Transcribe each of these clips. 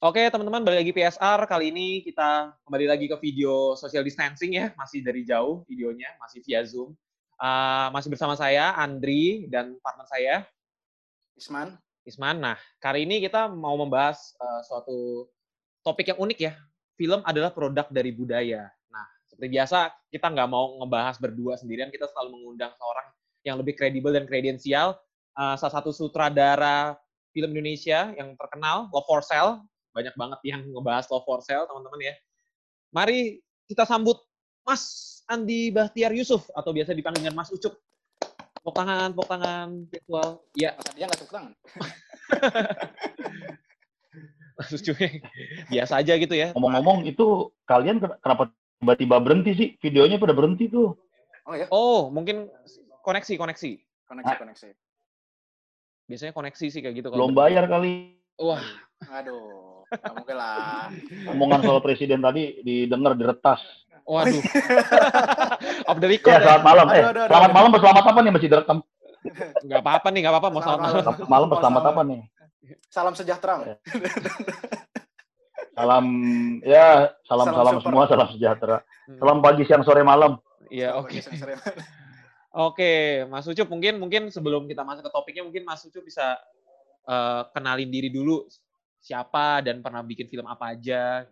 Oke teman-teman, balik lagi PSR. Kali ini kita kembali lagi ke video social distancing ya, masih dari jauh videonya, masih via Zoom. Uh, masih bersama saya, Andri, dan partner saya, Isman. Isman. Nah, kali ini kita mau membahas uh, suatu topik yang unik ya. Film adalah produk dari budaya. Nah, seperti biasa, kita nggak mau ngebahas berdua sendirian, kita selalu mengundang seorang yang lebih kredibel dan kredensial. Uh, salah satu sutradara film Indonesia yang terkenal, Love for Sale, banyak banget yang ngebahas Love for Sale, teman-teman ya. Mari kita sambut Mas Andi Bahtiar Yusuf atau biasa dipanggil dengan Mas Ucup. Tepuk tangan, tepuk tangan virtual. Iya. Mas Andi nggak tepuk tangan. Mas Ucup biasa aja gitu ya. Ngomong-ngomong itu kalian kenapa tiba-tiba berhenti sih? Videonya pada berhenti tuh. Oh ya? Oh, mungkin koneksi, koneksi. Koneksi, koneksi. Biasanya koneksi sih kayak gitu. Belum bayar kali. Wah. Aduh. Gak mungkin lah. Omongan soal presiden tadi didengar diretas. Waduh. Off the record. Ya, selamat malam. Aduh, eh, aduh, aduh, selamat malam berselamat apa nih masih direkam? Gak apa-apa nih, gak apa-apa. Mau selamat malam. Selamat malam berselamat apa nih? Salam sejahtera. Ya. salam ya salam salam, salam semua salam sejahtera. Hmm. Salam pagi siang sore malam. Iya oke. Okay. Oke, Mas Ucup mungkin mungkin sebelum kita masuk ke topiknya mungkin Mas Ucup bisa uh, kenalin diri dulu siapa dan pernah bikin film apa aja?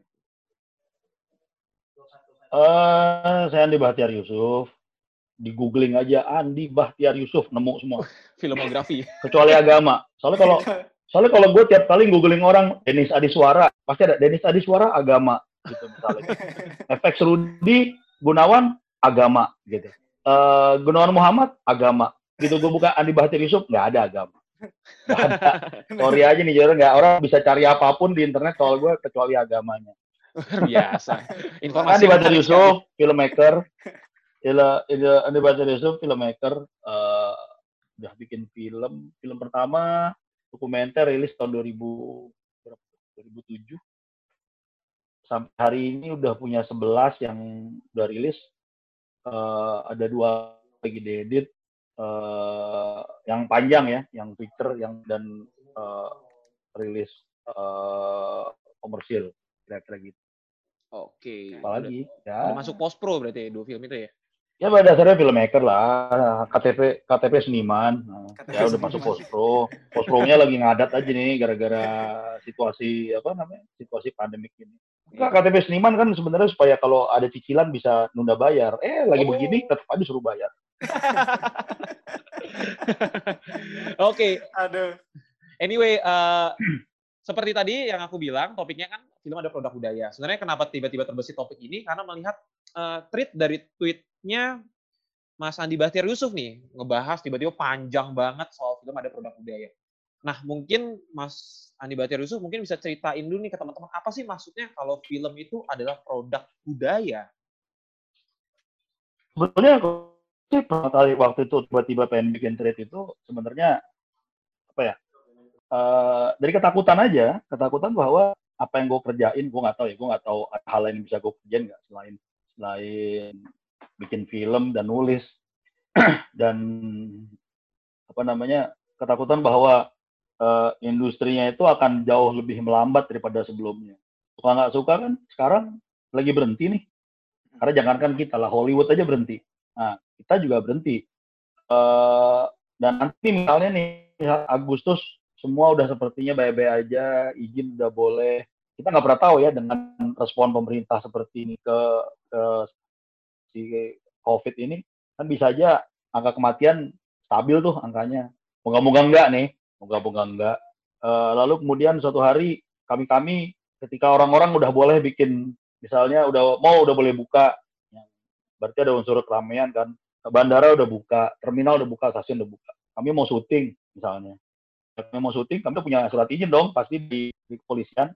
Uh, saya Andi Bahtiar Yusuf. Di googling aja Andi Bahtiar Yusuf nemu semua. Filmografi. Kecuali agama. Soalnya kalau soalnya kalau gue tiap kali googling orang Denis Adiswara pasti ada Denis Adiswara agama gitu misalnya. Efek Rudi Gunawan agama gitu. Uh, Gunawan Muhammad agama. Gitu gue buka Andi Bahtiar Yusuf nggak ada agama. Sorry aja nih, jadi nggak orang bisa cari apa pun di internet soal gue kecuali agamanya. Biasa. Informasi. Andi Bajar Yusuf, filmmaker. Ila, Andi Bajar Yusuf, filmmaker. Uh, udah bikin film. Film pertama dokumenter rilis tahun 2000 2007. Sampai hari ini udah punya 11 yang udah rilis. Uh, ada dua lagi diedit uh, yang panjang ya, yang feature yang dan uh, rilis uh, komersil kira-kira gitu. Oke. Apalagi udah, ya. Udah masuk post pro berarti ya, dua film itu ya? Ya pada dasarnya filmmaker lah, KTP KTP seniman. Nah, KTP ya udah masuk post pro. Post pro-nya lagi ngadat aja nih gara-gara situasi apa namanya? Situasi pandemik ini. Nah, KTP seniman kan sebenarnya supaya kalau ada cicilan bisa nunda bayar. Eh lagi oh. begini tetap aja suruh bayar. Oke. okay. Aduh. Anyway, uh, seperti tadi yang aku bilang, topiknya kan film ada produk budaya. Sebenarnya kenapa tiba-tiba terbesit topik ini? Karena melihat uh, tweet dari tweetnya Mas Andi Bahtiar Yusuf nih ngebahas tiba-tiba panjang banget soal film ada produk budaya. Nah mungkin Mas Andi Bahtiar Yusuf mungkin bisa ceritain dulu nih ke teman-teman apa sih maksudnya kalau film itu adalah produk budaya? Sebetulnya sih pertama kali waktu itu tiba-tiba pengen bikin tweet itu sebenarnya apa ya? Uh, dari ketakutan aja, ketakutan bahwa apa yang gue kerjain, gue nggak tahu ya, gue nggak tahu hal lain yang bisa gue kerjain nggak selain selain bikin film dan nulis dan apa namanya ketakutan bahwa uh, industrinya itu akan jauh lebih melambat daripada sebelumnya. Suka nggak suka kan sekarang lagi berhenti nih. Karena jangankan kita lah Hollywood aja berhenti. Nah kita juga berhenti. Uh, dan nanti misalnya nih Agustus semua udah sepertinya baik-baik aja, izin udah boleh. Kita nggak pernah tahu ya dengan respon pemerintah seperti ini ke, ke si COVID ini, kan bisa aja angka kematian stabil tuh angkanya. Moga-moga enggak nih, moga-moga enggak. Uh, lalu kemudian suatu hari kami-kami ketika orang-orang udah boleh bikin, misalnya udah mau udah boleh buka, berarti ada unsur keramaian kan. Bandara udah buka, terminal udah buka, stasiun udah buka. Kami mau syuting misalnya kami mau syuting, kami punya surat izin dong, pasti di, di kepolisian.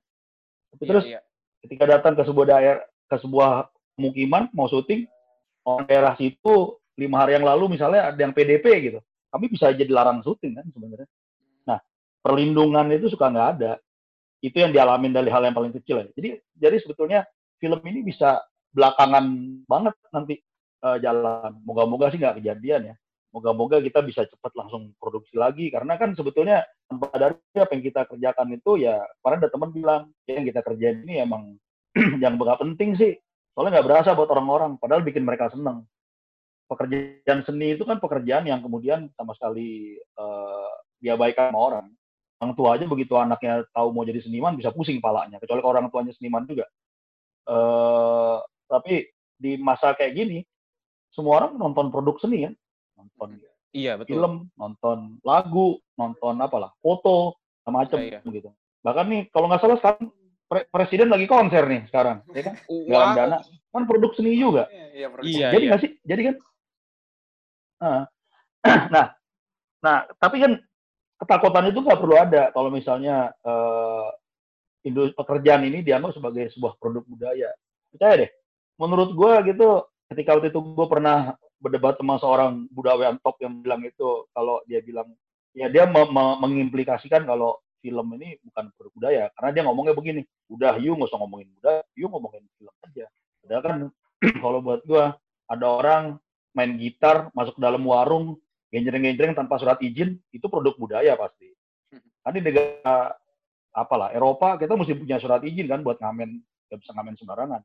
Tapi iya, terus iya. ketika datang ke sebuah daerah, ke sebuah pemukiman mau syuting, orang daerah situ lima hari yang lalu misalnya ada yang PDP gitu, kami bisa aja dilarang syuting kan sebenarnya. Nah, perlindungan itu suka nggak ada. Itu yang dialamin dari hal yang paling kecil ya. Jadi, jadi sebetulnya film ini bisa belakangan banget nanti uh, jalan. Moga-moga sih nggak kejadian ya. moga-moga kita bisa cepat langsung produksi lagi. Karena kan sebetulnya tanpa dari apa yang kita kerjakan itu ya kemarin ada teman bilang ya yang kita kerjain ini emang yang nggak penting sih. Soalnya nggak berasa buat orang-orang padahal bikin mereka seneng. Pekerjaan seni itu kan pekerjaan yang kemudian sama sekali uh, diabaikan sama orang. Orang tua aja begitu anaknya tahu mau jadi seniman bisa pusing palanya. Kecuali orang tuanya seniman juga. Uh, tapi di masa kayak gini semua orang nonton produk seni kan? Nonton iya betul. film nonton lagu nonton apalah foto macam Iya, iya. gitu. Bahkan nih kalau nggak salah sekarang pre- presiden lagi konser nih sekarang ya kan? Galang Wah, dana. Kan produk seni juga. Iya. Iya, jadi iya. nggak sih? Jadi kan? Ah. nah nah tapi kan ketakutan itu nggak perlu ada kalau misalnya eh, industri pekerjaan ini dianggap sebagai sebuah produk budaya. Percaya deh menurut gue gitu ketika waktu itu gue pernah berdebat sama seorang budayawan top yang bilang itu kalau dia bilang ya dia me- me- mengimplikasikan kalau film ini bukan produk budaya karena dia ngomongnya begini udah you nggak usah ngomongin budaya you ngomongin film aja. Padahal kan kalau buat gue ada orang main gitar masuk ke dalam warung genjreng-genjreng tanpa surat izin itu produk budaya pasti. Kan di negara apalah Eropa kita mesti punya surat izin kan buat ngamen nggak bisa ngamen sembarangan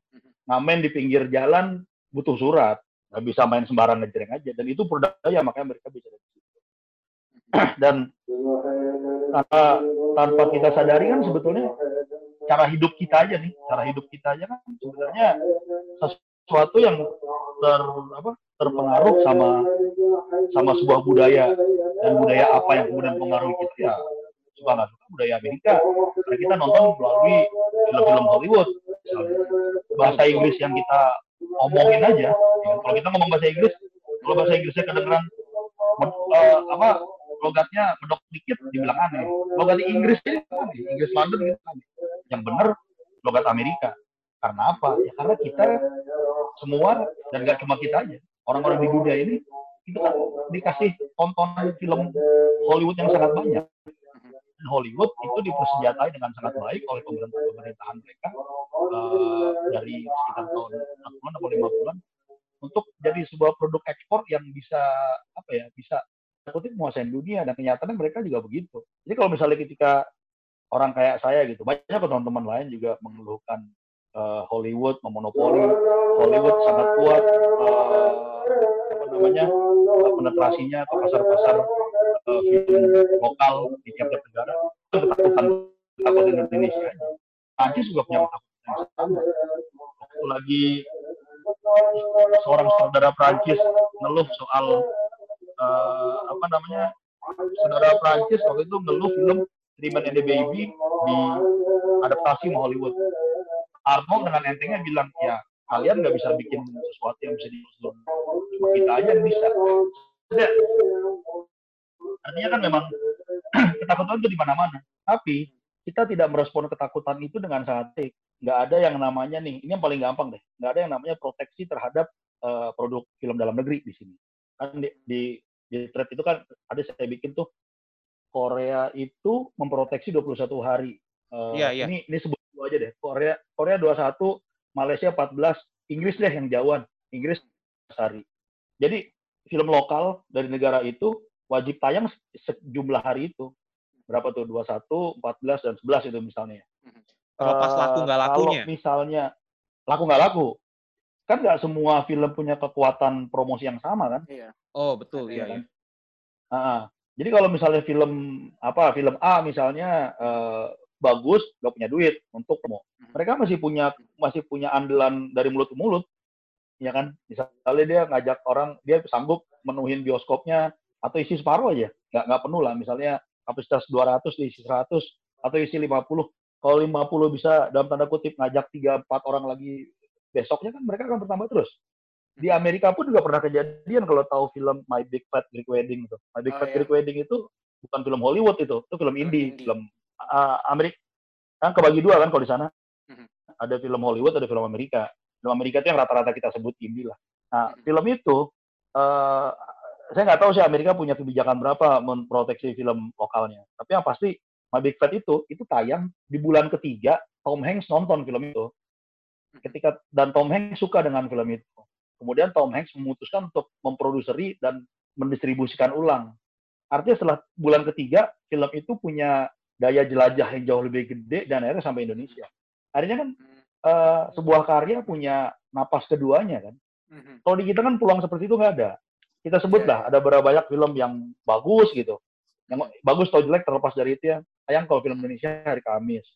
ngamen di pinggir jalan butuh surat. Nggak bisa main sembarang ngejreng aja. Dan itu budaya makanya mereka bisa dari situ. Dan tanpa tanpa kita sadari kan sebetulnya cara hidup kita aja nih. Cara hidup kita aja kan sebenarnya sesuatu yang ter apa terpengaruh sama sama sebuah budaya. Dan budaya apa yang kemudian mempengaruhi kita ya suka nggak suka budaya Amerika. Karena kita nonton melalui film-film Hollywood. Bahasa Inggris yang kita omongin aja. Ya, kalau kita ngomong bahasa Inggris kalau bahasa Inggrisnya kedengeran eh, apa logatnya medok dikit dibilang aneh. Logat Inggris ini aneh. Inggris London gitu yang benar logat Amerika. Karena apa? Ya karena kita semua dan gak cuma kita aja orang-orang di dunia ini itu kan dikasih tontonan film Hollywood yang sangat banyak Hollywood itu dipersenjatai dengan sangat baik oleh pemerintah pemerintahan mereka eh, dari sekitar tahun 60-an atau 50-an untuk jadi sebuah produk ekspor yang bisa apa ya bisa kutip menguasai dunia. Dan kenyataannya mereka juga begitu. Jadi kalau misalnya ketika orang kayak saya gitu, banyak teman-teman lain juga mengeluhkan eh, Hollywood memonopoli, Hollywood sangat kuat eh, apa namanya penetrasinya ke pasar-pasar lokal di tiap-tiap negara itu ketakutan ketakutan Indonesia. Prancis juga punya ketakutan. Waktu lagi seorang saudara Prancis ngeluh soal eh, apa namanya saudara Prancis waktu itu ngeluh film Three Men and the Baby di adaptasi sama Hollywood. Arnold dengan entengnya bilang ya kalian nggak bisa bikin sesuatu yang bisa disusun cuma kita aja yang bisa. Udah. Artinya kan memang ketakutan itu di mana-mana. Tapi kita tidak merespon ketakutan itu dengan sangat baik. Nggak ada yang namanya nih, ini yang paling gampang deh. Nggak ada yang namanya proteksi terhadap eh, produk film dalam negeri di sini. Kan di, di, di thread itu kan ada saya bikin tuh Korea itu memproteksi 21 hari. Eh, Iya, iya. Ini ini sebut dulu aja deh. Korea Korea 21, Malaysia 14, Inggris deh yang jauhan. Inggris 14 hari. Jadi film lokal dari negara itu wajib tayang se- sejumlah hari itu. Berapa tuh? 21, 14 dan 11 itu misalnya. Kalau pas Eh, laku nggak lakunya. Kalau misalnya laku nggak laku, kan nggak semua film punya kekuatan promosi yang sama kan? Iya. Oh betul, Ada iya yang iya. Ah. Jadi kalau misalnya film apa film A misalnya eh, bagus, nggak punya duit untuk promo, Mhm. mereka masih punya masih punya andalan dari mulut ke mulut, ya kan? Misalnya dia ngajak orang, dia sanggup menuhin bioskopnya atau isi separuh aja, nggak nggak penuh lah. Misalnya kapasitas 200 diisi 100 atau isi 50. Kalau 50 bisa dalam tanda kutip ngajak 3 4 orang lagi besoknya kan mereka akan bertambah terus. Di Amerika pun juga pernah kejadian kalau tahu film My Big Fat Greek Wedding itu. My Big Oh, Fat iya. Greek Wedding itu bukan film Hollywood itu, itu film indie, indie. film uh, Amerika. Kan kebagi dua kan kalau di sana. Mhm. Ada film Hollywood, ada film Amerika. Film Amerika itu yang rata-rata kita sebut indie lah. Nah, Mhm. film itu eh saya nggak tahu sih Amerika punya kebijakan berapa memproteksi film lokalnya. Tapi yang pasti My Big Fat itu itu tayang di bulan ketiga Tom Hanks nonton film itu. Ketika dan Tom Hanks suka dengan film itu. Kemudian Tom Hanks memutuskan untuk memproduseri dan mendistribusikan ulang. Artinya setelah bulan ketiga, film itu punya daya jelajah yang jauh lebih gede dan akhirnya sampai Indonesia. Akhirnya kan Hmm. eh, sebuah karya punya napas keduanya kan. Mhm. Kalau di kita kan peluang seperti itu nggak ada. Kita sebut Iya, lah, ada berapa banyak film yang bagus gitu. Yang bagus atau jelek terlepas dari itu ya. Sayang kalau film Indonesia hari Kamis.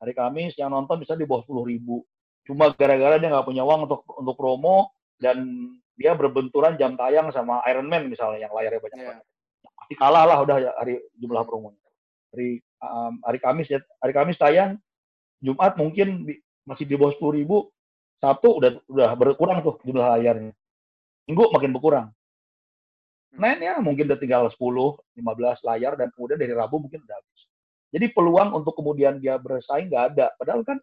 Hari Kamis yang nonton bisa di bawah 10 ribu. Cuma gara-gara dia nggak punya uang untuk untuk promo dan dia berbenturan jam tayang sama Iron Man misalnya yang layarnya banyak Iya. banget. Pasti kalah lah udah ya hari jumlah promonya. Hari um, hari Kamis ya, hari Kamis tayang, Jumat mungkin di- masih di bawah 10 ribu, Sabtu udah udah berkurang tuh jumlah layarnya. Minggu makin berkurang. Senin ya mungkin udah tinggal 10, 15 layar dan kemudian dari Rabu mungkin udah habis. Jadi peluang untuk kemudian dia bersaing nggak ada. Padahal kan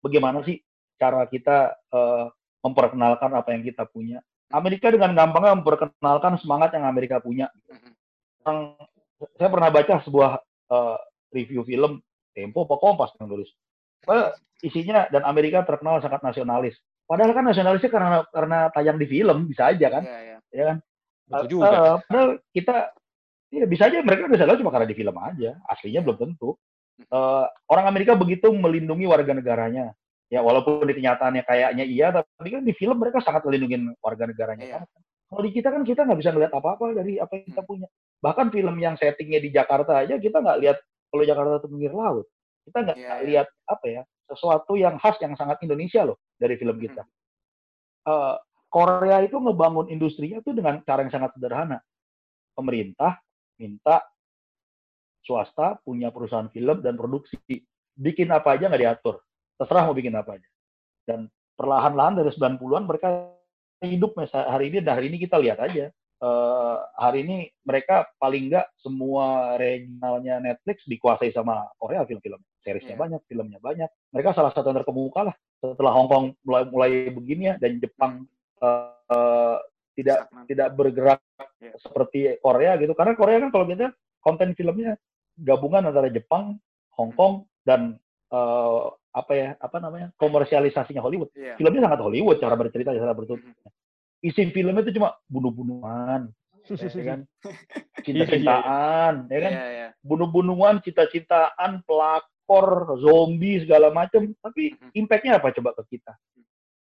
bagaimana sih cara kita eh, memperkenalkan apa yang kita punya. Amerika dengan gampangnya memperkenalkan semangat yang Amerika punya. Yang, saya pernah baca sebuah eh, review film Tempo apa Kompas yang tulis. Eh, isinya dan Amerika terkenal sangat nasionalis. Padahal kan nasionalisnya karena karena tayang di film bisa aja kan, Iya, iya. ya kan? Betul Eh, juga. padahal kita ya bisa aja mereka nasionalis cuma karena di film aja, aslinya belum tentu. Eh, orang Amerika begitu melindungi warga negaranya. Ya walaupun di kenyataannya kayaknya iya, tapi kan di film mereka sangat melindungi warga negaranya. Iya. Kalau di kita kan kita nggak bisa ngeliat apa-apa dari apa yang kita punya. Bahkan film yang settingnya di Jakarta aja kita nggak lihat kalau Jakarta itu pinggir laut. Kita nggak Iya, iya. lihat apa ya sesuatu yang khas yang sangat Indonesia loh dari film kita. Eh, Korea itu ngebangun industrinya tuh dengan cara yang sangat sederhana. Pemerintah minta swasta punya perusahaan film dan produksi. Bikin apa aja nggak diatur. Terserah mau bikin apa aja. Dan perlahan-lahan dari 90-an mereka hidup hari ini dan hari ini kita lihat aja. Eh, hari ini mereka paling nggak semua regionalnya Netflix dikuasai sama Korea film-film. Seriesnya Iya. banyak, filmnya banyak. Mereka salah satu yang terkemuka lah. Setelah Hong Kong mulai mulai begini ya dan Jepang eh, tidak Stagnan. tidak bergerak Iya. seperti Korea gitu. Karena Korea kan kalau kita konten filmnya gabungan antara Jepang, Hong Kong dan eh, apa ya apa namanya komersialisasinya Hollywood. Iya. Filmnya sangat Hollywood cara bercerita cara bertutur. Mhm. Isi filmnya itu cuma bunuh-bunuhan, ya kan? Iya, Cinta-cintaan, ya kan? Iya, iya. Bunuh-bunuhan, cita-citaan, pelakor, zombie segala macam. Tapi Mhm. impactnya apa coba ke kita?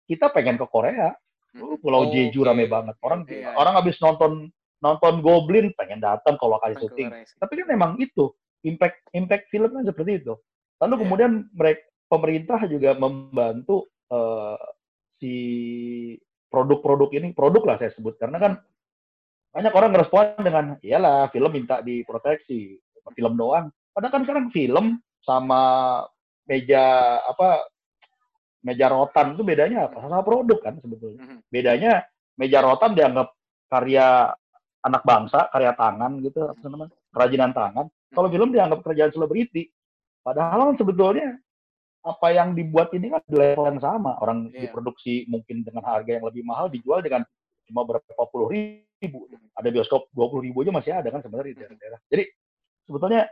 Kita pengen ke Korea. Oh, Mhm. Pulau Oke. Jeju rame banget. Orang Iya, iya. orang habis nonton nonton Goblin pengen datang kalau kali syuting. Tapi kan memang itu impact impact film kan seperti itu. Lalu Iya. kemudian mereka pemerintah juga membantu eh, si produk-produk ini produk lah saya sebut karena kan banyak orang ngerespon dengan iyalah film minta diproteksi film doang. Padahal kan sekarang film sama meja apa meja rotan itu bedanya apa? Sama produk kan sebetulnya. Mhm. Bedanya meja rotan dianggap karya anak bangsa, karya tangan gitu, apa namanya, kerajinan tangan. Kalau film dianggap kerjaan selebriti. Padahal kan sebetulnya apa yang dibuat ini kan di level yang sama. Orang Iya. diproduksi mungkin dengan harga yang lebih mahal, dijual dengan cuma berapa puluh ribu. Ada bioskop 20 ribu aja masih ada kan sebenarnya di daerah-daerah. Jadi sebetulnya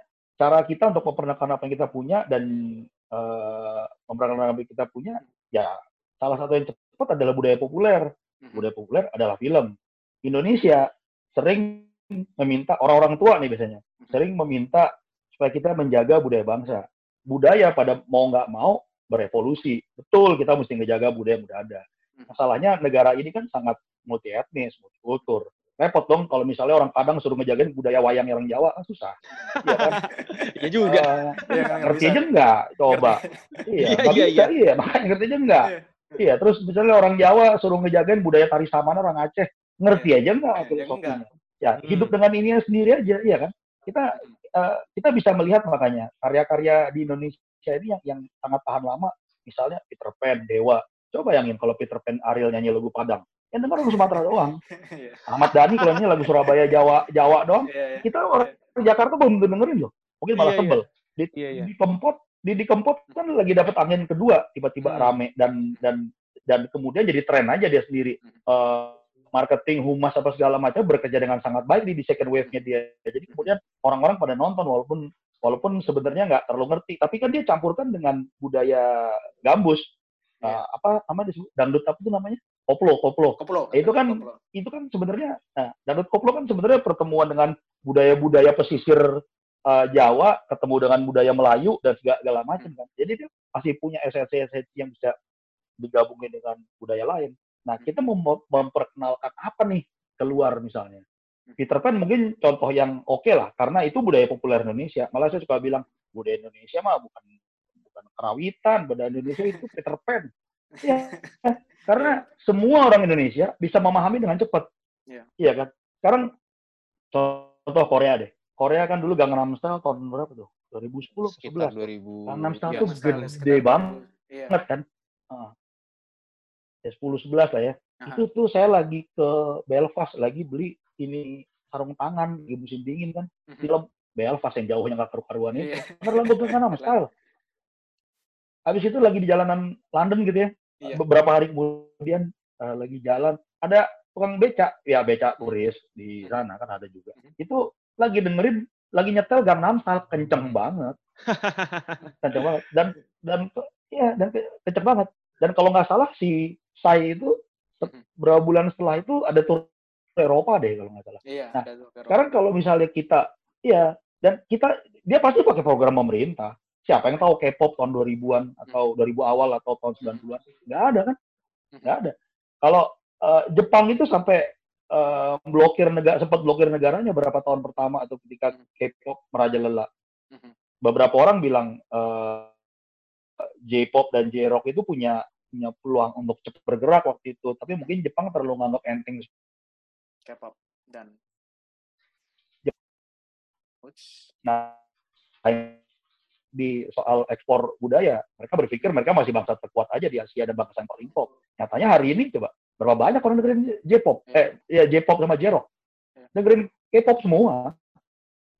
cara kita untuk memperkenalkan apa yang kita punya dan yang kita punya, ya salah satu yang cepat adalah budaya populer budaya populer adalah film. Indonesia sering meminta orang-orang tua nih biasanya sering meminta supaya kita menjaga budaya bangsa. Budaya pada mau nggak mau berevolusi. Betul kita mesti ngejaga budaya yang udah ada. Masalahnya negara ini kan sangat multi etnis, multikultur. Repot dong kalau misalnya orang Padang suruh ngejagain budaya wayang orang Jawa kan susah. Iya kan? Iya juga. Iya, nggak ngerti aja nggak? Coba. Iya, Iya, nggak iya, bisa, iya. Makanya ngerti aja nggak? Iya. Iya, terus misalnya orang Jawa suruh ngejagain budaya tari samana orang Aceh, ngerti aja nggak Iya, filosofinya? enggak. Ya, Hmm. hidup dengan ini sendiri aja, iya kan? Kita eh, kita bisa melihat makanya karya-karya di Indonesia ini yang yang sangat tahan lama, misalnya Peter Pan, Dewa. Coba bayangin kalau Peter Pan Ariel nyanyi lagu Padang, yang denger orang Sumatera doang. Iya. Ahmad Dhani kalau nyanyi lagu Surabaya, Jawa, Jawa doang. Iya, iya. Kita orang Jakarta belum dengerin loh. Mungkin malah sebel. Di, di Kempot, di, di Kempot kan lagi dapat angin kedua, tiba-tiba Hmm. rame dan dan dan kemudian jadi tren aja dia sendiri. Eh, marketing humas apa segala macam bekerja dengan sangat baik di, di second wave-nya dia. Jadi kemudian orang-orang pada nonton walaupun walaupun sebenarnya nggak terlalu ngerti, tapi kan dia campurkan dengan budaya gambus. Iya. Eh, apa namanya disebut dangdut apa itu namanya? Koplo, koplo. Koplo. Itu kan- Koplo. Itu kan sebenarnya, nah, Danut koplo kan sebenarnya pertemuan dengan budaya-budaya pesisir eh, Jawa ketemu dengan budaya Melayu dan segala, segala macam kan. Jadi dia masih punya esensi-esensi yang bisa digabungin dengan budaya lain. Nah, kita mau mem- memperkenalkan apa nih keluar misalnya. Peter Pan mungkin contoh yang oke lah, karena itu budaya populer Indonesia. Malah saya suka bilang, budaya Indonesia mah bukan bukan kerawitan, budaya Indonesia itu Peter Pan. Ya, karena semua orang Indonesia bisa memahami dengan cepat. Iya. Iya kan? Sekarang contoh Korea deh. Korea kan dulu Gangnam Style tahun berapa tuh? 2010 Sekitar 11 2000. Gangnam Style ya. tuh gede sekitar- banget Iya. kan. Ah. Ya 10 11 lah ya. Aha. Itu tuh saya lagi ke Belfast lagi beli ini sarung tangan di musim dingin kan. Mhm. Film Belfast yang jauhnya nggak karu-karuan itu. Iya. Bener lagu Gangnam Style. Habis itu lagi di jalanan London gitu ya. Iya. Beberapa hari kemudian eh, lagi jalan ada tukang beca, ya beca turis di sana kan ada juga. Mhm. Itu lagi dengerin lagi nyetel Gangnam Style kenceng banget, kenceng banget dan dan ya dan ke- kenceng banget. Dan kalau nggak salah si Sai itu Mhm. berapa bulan setelah itu ada tur Eropa deh kalau nggak salah. Iya. Nah, ada. Sekarang kalau misalnya kita, iya, dan kita, dia pasti pakai program pemerintah. Siapa yang tahu K-pop tahun 2000-an atau 2000 awal atau tahun 90-an? Nggak ada kan? Nggak ada. Kalau eh, Jepang itu sampai eh, blokir negara, sempat blokir negaranya berapa tahun pertama atau ketika K-pop merajalela. Beberapa orang bilang eh, J-pop dan J-rock itu punya punya peluang untuk cepat bergerak waktu itu, tapi mungkin Jepang terlalu nganggap enteng K-pop dan. Nah, di soal ekspor budaya, mereka berpikir mereka masih bangsa terkuat aja di Asia dan bangsa yang paling top. Nyatanya hari ini coba berapa banyak orang dengerin J-pop, eh ya J-pop sama J-rock, Iya. dengerin K-pop semua.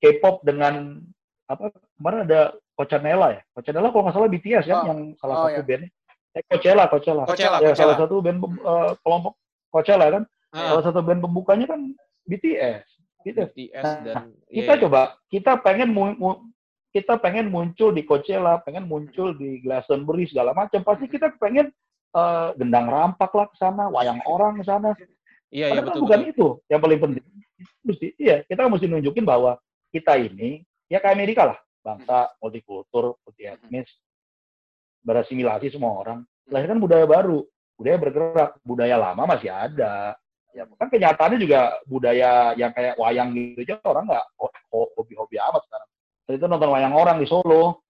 K-pop dengan apa kemarin ada Coachella ya, Coachella kalau nggak salah BTS kan Oh. yang salah Oh, satu iya. band. Eh Coachella, Coachella. Coachella, Ya, Coachella. salah satu band eh, kelompok Coachella kan, Ah, salah satu band pembukanya kan BTS. BTS. BTS Nah, dan kita iya, iya. coba kita pengen mu- mu- kita pengen muncul di Coachella, pengen muncul di Glastonbury segala macam. Pasti kita pengen eh, gendang rampak lah ke sana, wayang orang ke sana. Iya, iya betul bukan betul. itu yang paling penting. Mesti, iya, kita mesti nunjukin bahwa kita ini ya kayak Amerika lah, bangsa multikultur, multi etnis, berasimilasi semua orang. Melahirkan budaya baru, budaya bergerak, budaya lama masih ada. Ya, kan kenyataannya juga budaya yang kayak wayang gitu aja orang nggak ho- ho- hobi-hobi amat sekarang. Tadi itu nonton wayang orang di Solo,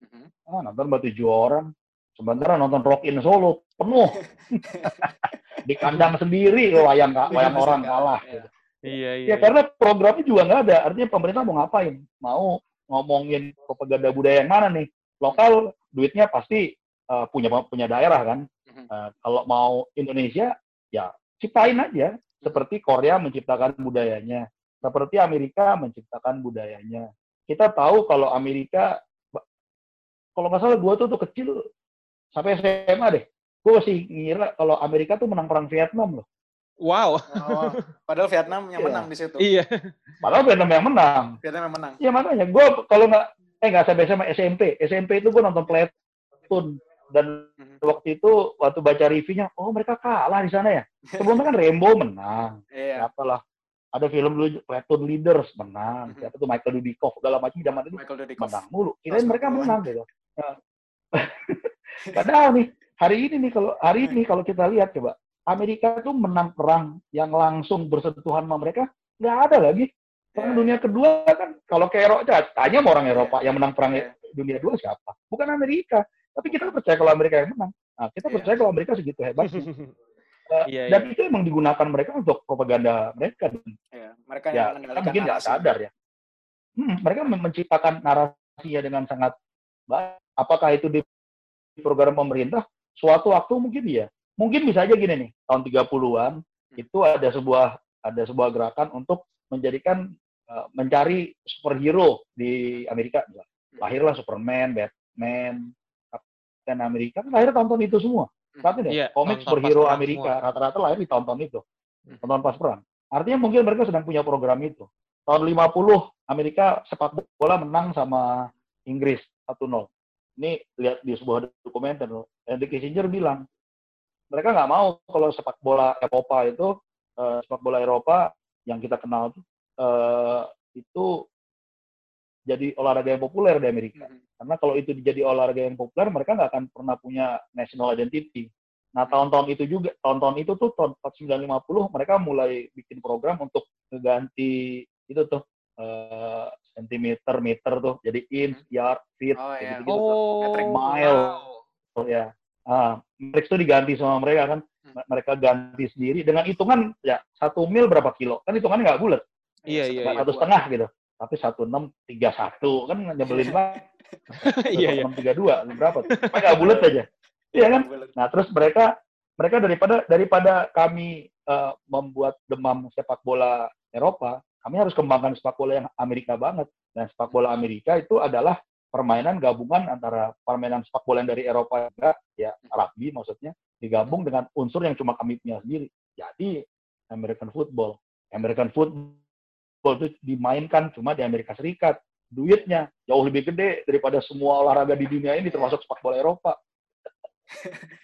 Mhm. ah, nonton batu tujuh orang. Sementara nonton Rock in Solo penuh. di kandang sendiri wayang wayang orang kalah. Iya. gitu. Iya, iya. Ya karena programnya juga nggak ada. Artinya pemerintah mau ngapain? Mau ngomongin propaganda budaya yang mana nih? Lokal duitnya pasti eh, punya punya daerah kan. Eh, kalau mau Indonesia ya ciptain aja. Seperti Korea menciptakan budayanya, seperti Amerika menciptakan budayanya. Kita tahu kalau Amerika, kalau nggak salah gua tuh tuh kecil sampai SMA deh. Gue masih ngira kalau Amerika tuh menang perang Vietnam loh. Wow. Oh, padahal Vietnam yang Iya. menang di situ. Iya. Padahal Vietnam yang menang. Vietnam yang menang. Ya makanya gue kalau nggak eh nggak sampai sama SMP. SMP itu gue nonton Platoon dan Mhm. waktu itu waktu baca reviewnya, oh mereka kalah di sana ya. Sebelumnya kan Rainbow menang. Iya. Apalah. Ada film dulu Platoon Leaders menang. Mhm. Siapa tuh Michael Dudikoff segala macam zaman itu Michael Dudikoff. menang mulu. Kirain Pas mereka menang gitu. Ya. Padahal nih hari ini nih kalau hari ini kalau kita lihat coba Amerika tuh menang perang yang langsung bersentuhan sama mereka nggak ada lagi. Perang Iya. dunia kedua kan kalau ke Eropa tanya sama orang Eropa yang menang perang Iya. dunia kedua siapa? Bukan Amerika. Tapi kita percaya kalau Amerika yang menang. Nah, kita Iya. percaya kalau Amerika segitu hebatnya. Eh, Iya, dan itu emang digunakan mereka untuk propaganda mereka. Iya. Mereka yang Ya, mengendalikan mungkin nggak sadar ya. Hmm, mereka men- menciptakan narasinya dengan sangat baik. Apakah itu di program pemerintah? Suatu waktu mungkin iya. Mungkin bisa aja gini nih, tahun 30-an itu ada sebuah ada sebuah gerakan untuk menjadikan eh, mencari superhero di Amerika. misalnya. Lahirlah Superman, Batman, Captain Amerika, kan lahir tahun-tahun itu semua. Berarti deh, Iya, komik tahun-tahun superhero Amerika rata-rata lahir di tahun-tahun itu. Hmm. Tahun pas perang. Artinya mungkin mereka sedang punya program itu. Tahun 50 Amerika sepak bola menang sama Inggris 1-0. Ini lihat di sebuah dokumenter. Henry Kissinger bilang, mereka nggak mau kalau sepak bola Eropa itu uh, sepak bola Eropa yang kita kenal tuh uh, itu jadi olahraga yang populer di Amerika. Mhm. Karena kalau itu jadi olahraga yang populer, mereka nggak akan pernah punya national identity. Nah, tahun-tahun itu juga, tahun-tahun itu tuh tahun 1950 mereka mulai bikin program untuk mengganti itu tuh uh, sentimeter, meter tuh, jadi inch, yard, feet, Oh, iya. gitu-gitu tuh. Oh, Patrick Mile. wow. Oh, ya. Ah, metrics itu diganti sama mereka kan. Hmm. Mereka ganti sendiri dengan hitungan ya satu mil berapa kilo kan hitungannya nggak bulat Iya, iya, satu buat. setengah gitu tapi satu enam tiga satu kan nyebelin banget. Iya, iya. enam tiga dua berapa tuh? Nggak bulat aja. Iya kan? Bulat. nah terus mereka mereka daripada daripada kami eh, membuat demam sepak bola Eropa kami harus kembangkan sepak bola yang Amerika banget. Dan sepak bola Amerika itu adalah permainan gabungan antara permainan sepak bola yang dari Eropa juga ya rugby maksudnya digabung dengan unsur yang cuma kami punya sendiri. Jadi American football. American football itu dimainkan cuma di Amerika Serikat. Duitnya jauh lebih gede daripada semua olahraga di dunia ini termasuk sepak bola Eropa.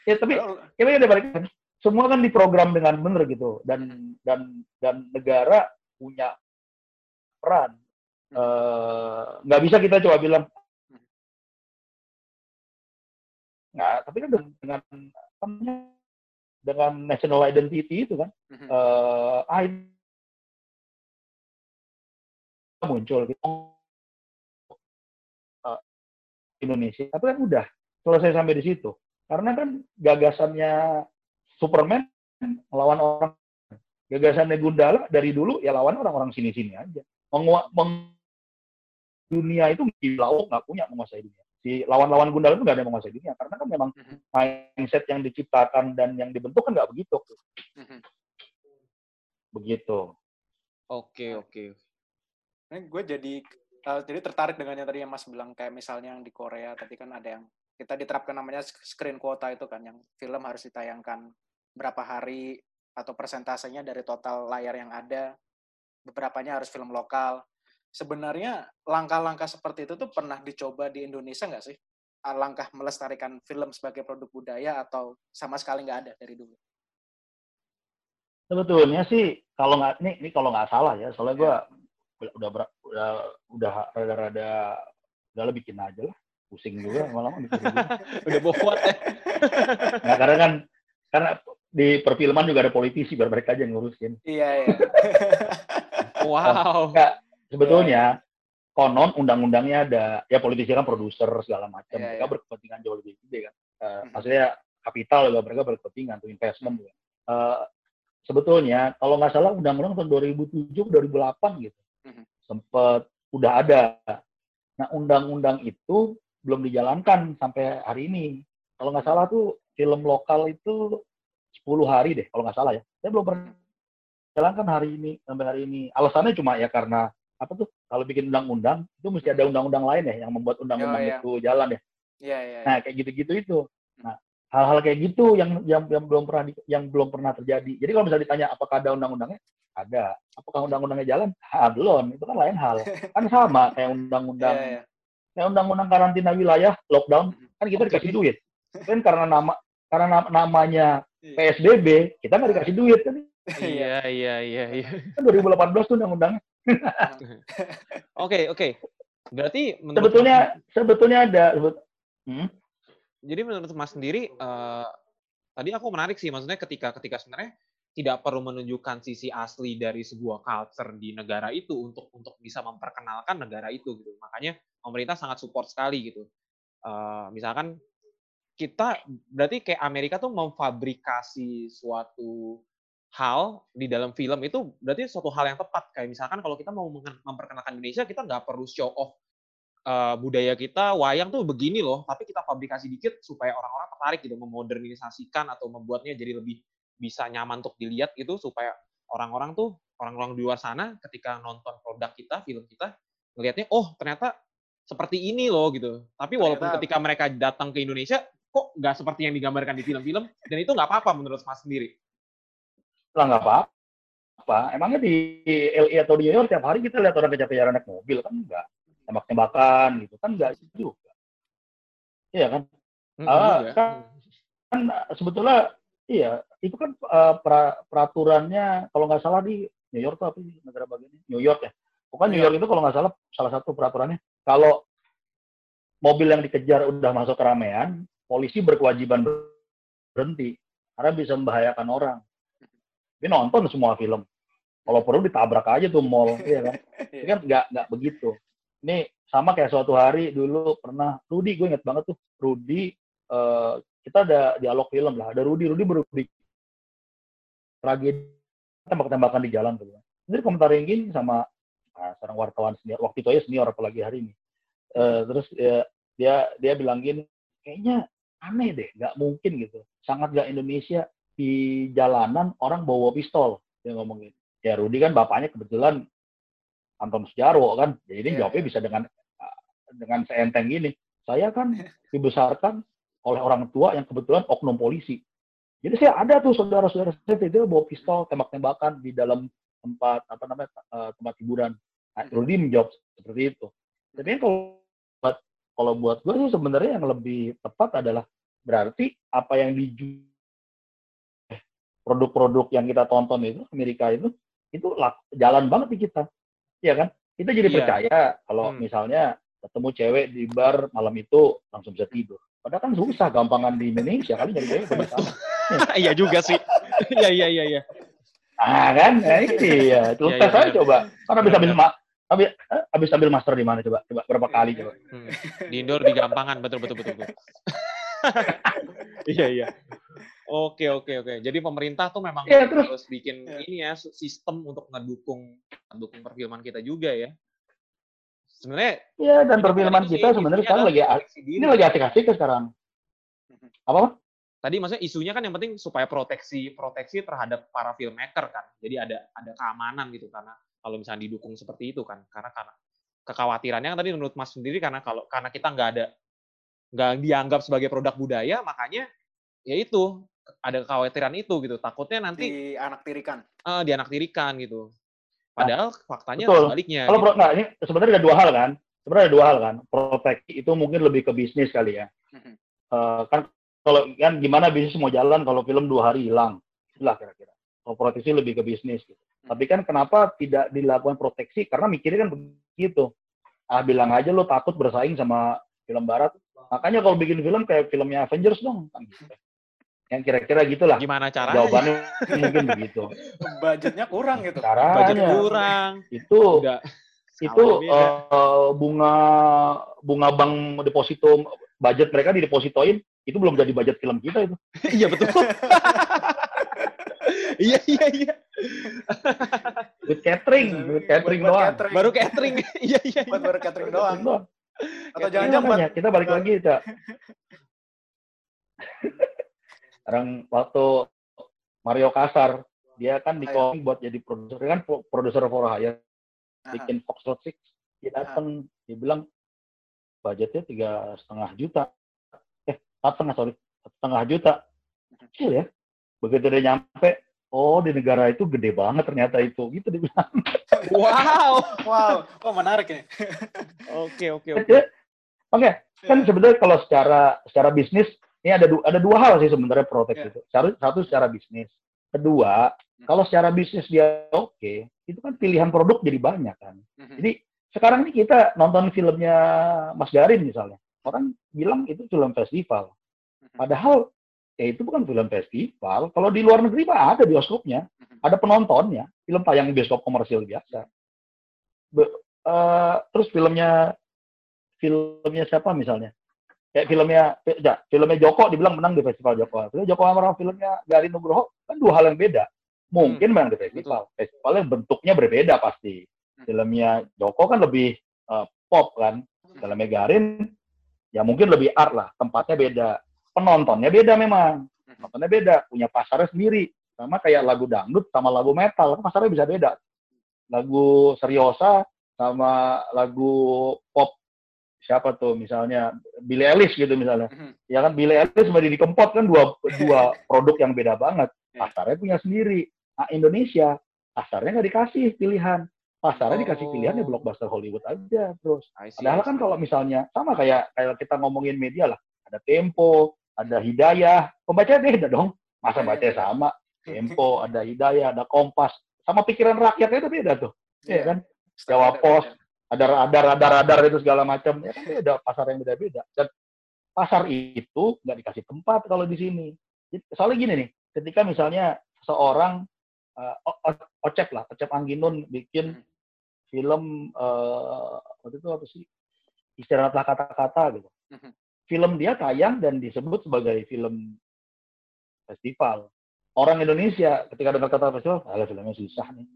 Ya tapi kita ada balik. Semua kan diprogram dengan benar gitu. Dan dan dan negara punya peran. Eh, nggak bisa kita coba bilang nggak tapi kan dengan dengan national identity itu kan. Ah ini muncul gitu. Eh, Indonesia. Tapi kan udah selesai sampai di situ. Karena kan gagasannya Superman melawan orang gagasannya Gundala dari dulu ya lawan orang-orang sini-sini aja. Mengua- meng- dunia itu lauk nggak punya menguasai dunia. Si lawan-lawan Gundala itu nggak ada yang menguasai dunia. Karena kan memang Mhm. mindset yang diciptakan dan yang dibentuk kan nggak begitu. Mhm. begitu. Oke, oke. Ini gue jadi eh, jadi tertarik dengan yang tadi yang Mas bilang kayak misalnya yang di Korea tadi kan ada yang kita diterapkan namanya screen quota itu kan yang film harus ditayangkan berapa hari atau persentasenya dari total layar yang ada beberapanya harus film lokal. Sebenarnya langkah-langkah seperti itu tuh pernah dicoba di Indonesia nggak sih? Ah, langkah melestarikan film sebagai produk budaya atau sama sekali nggak ada dari dulu? Sebetulnya sih kalau nggak ini ini kalau nggak salah ya soalnya gue udah ber- udah udah rada-rada udah lah bikin aja lah pusing juga lama-lama bikin juga. Udah bobot ya. nah karena kan karena di perfilman juga ada politisi biar mereka aja yang ngurusin iya iya Wow. Enggak, sebetulnya konon undang-undangnya ada ya politisi kan produser segala macam Iya, mereka iya. berkepentingan jauh lebih gede kan Eh, Mhm. maksudnya kapital juga mereka berkepentingan tuh investment juga Eh, sebetulnya kalau nggak salah undang-undang tahun 2007 2008 gitu. Sempat udah ada. Nah undang-undang itu belum dijalankan sampai hari ini. Kalau nggak salah tuh film lokal itu 10 hari deh kalau nggak salah ya. Saya belum pernah jalankan hari ini sampai hari ini. Alasannya cuma ya karena apa tuh kalau bikin undang-undang itu mesti ada undang-undang lain ya yang membuat undang-undang Oh, iya. itu jalan ya. Iya iya. Nah kayak gitu-gitu itu. Nah hal-hal kayak gitu yang yang yang belum pernah di- yang belum pernah terjadi. Jadi kalau misalnya ditanya apakah ada undang-undangnya? Ada. Apakah undang-undangnya jalan? Ah, belum. Itu kan lain hal. Kan sama kayak undang-undang iya iya. kayak undang-undang karantina wilayah lockdown. Kan kita dikasih duit. Kan karena nama karena nam- namanya Iya. PSBB kita nggak dikasih duit kan? Iya, iya, iya, iya. kan 2018 tuh undang-undangnya. Oke, oke. Berarti menurut sebetulnya sebetulnya ada sebet- hmm? Jadi menurut Mas sendiri eh, tadi aku menarik sih maksudnya ketika ketika sebenarnya tidak perlu menunjukkan sisi asli dari sebuah culture di negara itu untuk untuk bisa memperkenalkan negara itu gitu. Makanya pemerintah sangat support sekali gitu. Eh, misalkan kita berarti kayak Amerika tuh memfabrikasi suatu hal di dalam film itu berarti suatu hal yang tepat kayak misalkan kalau kita mau memperkenalkan Indonesia kita nggak perlu show off eh, budaya kita wayang tuh begini loh. Tapi kita fabrikasi dikit supaya orang-orang tertarik gitu memodernisasikan atau membuatnya jadi lebih bisa nyaman untuk dilihat gitu supaya orang-orang tuh orang-orang di luar sana ketika nonton produk kita film kita ngelihatnya oh ternyata seperti ini loh gitu. Tapi walaupun Ternyata- ketika mereka datang ke Indonesia kok nggak seperti yang digambarkan di film-film dan itu nggak apa-apa menurut Mas sendiri. Lah nggak apa-apa. Emangnya di LA atau di New York tiap hari kita lihat orang kejar-kejaran naik mobil kan enggak tembak-tembakan gitu kan enggak juga iya kan Hmm, Ah, juga. kan- kan sebetulnya Iya, itu kan uh, pra, peraturannya kalau nggak salah di New York tuh apa sih negara bagian? New York ya. Bukan New York itu kalau nggak salah salah satu peraturannya kalau mobil yang dikejar udah masuk keramaian, polisi berkewajiban berhenti karena bisa membahayakan orang. Ini nonton semua film. Kalau perlu ditabrak aja tuh mall, iya kan? Ini kan nggak nggak begitu. Ini sama kayak suatu hari dulu pernah Rudy, gue inget banget tuh Rudy uh, kita ada dialog film lah ada Rudy Rudy baru di tragedi tembak-tembakan di jalan komentar yang gini sama nah, seorang wartawan senior waktu itu aja senior apalagi hari ini. Uh, terus ya, dia dia bilang gini kayaknya aneh deh nggak mungkin gitu. Sangat gak Indonesia di jalanan orang bawa pistol dia ngomongin. Ya Rudy kan bapaknya kebetulan Anton Sejarwo kan jadi yeah, jawabnya yeah. bisa dengan dengan seenteng gini saya kan dibesarkan oleh orang tua yang kebetulan oknum polisi. Jadi saya ada tuh saudara-saudara saya itu bawa pistol tembak-tembakan di dalam tempat apa namanya uh, tempat hiburan. Nah, Rudy menjawab seperti itu. Tapi kalau buat kalau buat gue sih sebenarnya yang lebih tepat adalah berarti apa yang dijual produk-produk yang kita tonton itu Amerika itu itu jalan banget di kita, ya kan? Kita jadi iya. percaya kalau hmm. misalnya ketemu cewek di bar malam itu langsung bisa tidur. Padahal kan susah gampangan di Indonesia kali nyari cewek Iya juga sih. Iya iya iya iya. Ah kan, nah, ini ya. Terus tes aja coba. Kan habis habis habis habis ambil master di mana coba? Coba berapa kali coba? Hmm. Di indoor di gampangan betul betul betul. betul. Iya iya. Oke oke oke. Jadi pemerintah tuh memang ya, terus, harus bikin ya. ini ya sistem untuk ngedukung ngedukung perfilman kita juga ya. Sebenarnya ya dan perfilman kita sebenarnya kan lagi ini lagi asik-asik sekarang. Apa tadi maksudnya isunya kan yang penting supaya proteksi proteksi terhadap para filmmaker kan. Jadi ada ada keamanan gitu karena kalau misalnya didukung seperti itu kan. Karena karena kekhawatirannya kan tadi menurut Mas sendiri karena kalau karena kita nggak ada nggak dianggap sebagai produk budaya makanya ya itu ada kekhawatiran itu gitu takutnya nanti di anak tirikan uh, di anak tirikan gitu Padahal faktanya Betul. sebaliknya. Kalau gitu. nah, ini sebenarnya ada dua hal kan. Sebenarnya ada dua hal kan. Proteksi itu mungkin lebih ke bisnis kali ya. Uh, kan kalau kan gimana bisnis mau jalan kalau film dua hari hilang, itulah kira-kira. Kalau proteksi lebih ke bisnis. Gitu. Hmm. Tapi kan kenapa tidak dilakukan proteksi? Karena mikirnya kan begitu. Ah bilang aja lo takut bersaing sama film barat. Makanya kalau bikin film kayak filmnya Avengers dong. Kan gitu yang kira-kira gitulah. Gimana cara? Jawabannya mungkin begitu. Budgetnya kurang gitu. Caranya, Budget kurang. Itu Enggak. itu uh, bunga bunga bank deposito budget mereka didepositoin itu belum jadi budget film kita itu. iya betul. iya iya iya. With catering, with catering doang. Catering. Baru catering. iya iya. Buat baru catering doang. Atau jangan-jangan kita balik lagi, Cak. Sekarang waktu Mario Kasar, dia kan di calling buat jadi produser. Kan produser for hire. Bikin Fox Road Six. Dia datang dia bilang budgetnya tiga setengah juta. Eh satu setengah sorry. Setengah juta. Kecil ya. Begitu dia nyampe oh di negara itu gede banget ternyata itu. Gitu dia bilang. Wow. Wow. Oh menarik ya oke oke oke. Oke. Kan sebenarnya kalau secara secara bisnis ini ada du ada dua hal sih sebenarnya protek yeah. itu. Satu, satu secara bisnis. Kedua, hmm. kalau secara bisnis dia oke, okay, itu kan pilihan produk jadi banyak kan. Hmm. Jadi sekarang ini kita nonton filmnya Mas Garin misalnya, orang bilang itu film festival. Hmm. Padahal ya itu bukan film festival. Kalau di luar negeri mah ada bioskopnya, hmm. ada penontonnya. Film tayang bioskop komersil biasa. Be, uh, terus filmnya filmnya siapa misalnya? Kayak filmnya ya, filmnya Joko dibilang menang di festival Joko. Film Joko sama filmnya Garin Nugroho kan dua hal yang beda. Mungkin hmm. menang di festival. Festival yang bentuknya berbeda pasti. Hmm. Filmnya Joko kan lebih uh, pop kan. Hmm. Filmnya Garin ya mungkin lebih art lah. Tempatnya beda. Penontonnya beda memang. Hmm. Penontonnya beda. Punya pasarnya sendiri. Sama kayak lagu dangdut sama lagu metal. Pasarnya bisa beda. Lagu seriosa sama lagu pop siapa tuh misalnya Billy Ellis gitu misalnya. Mm-hmm. Ya kan Billy Ellis sama Didi Kempot kan dua dua produk yang beda banget. Iya. Pasarnya punya sendiri. Nah, Indonesia pasarnya nggak dikasih pilihan. Pasarnya oh. dikasih pilihan ya blockbuster Hollywood aja terus. Padahal kan kalau misalnya sama kayak kayak kita ngomongin media lah, ada Tempo, ada Hidayah, pembacanya beda dong. Masa Iya, baca iya. sama, Tempo, ada Hidayah, ada Kompas, sama pikiran rakyatnya itu beda tuh, Iya kan? Jawa. Pos, ada radar, radar, radar itu segala macam, ya kan beda pasar yang beda-beda. Dan pasar itu nggak dikasih tempat kalau di sini. Soalnya gini nih, ketika misalnya seorang eh, O- O- Ocep lah, Ocep Angginun bikin Hmm. film eh, waktu itu apa sih? Istirahatlah kata-kata gitu. Mhm. Film dia tayang dan disebut sebagai film festival. Orang Indonesia ketika dengar kata festival, ah filmnya susah nih.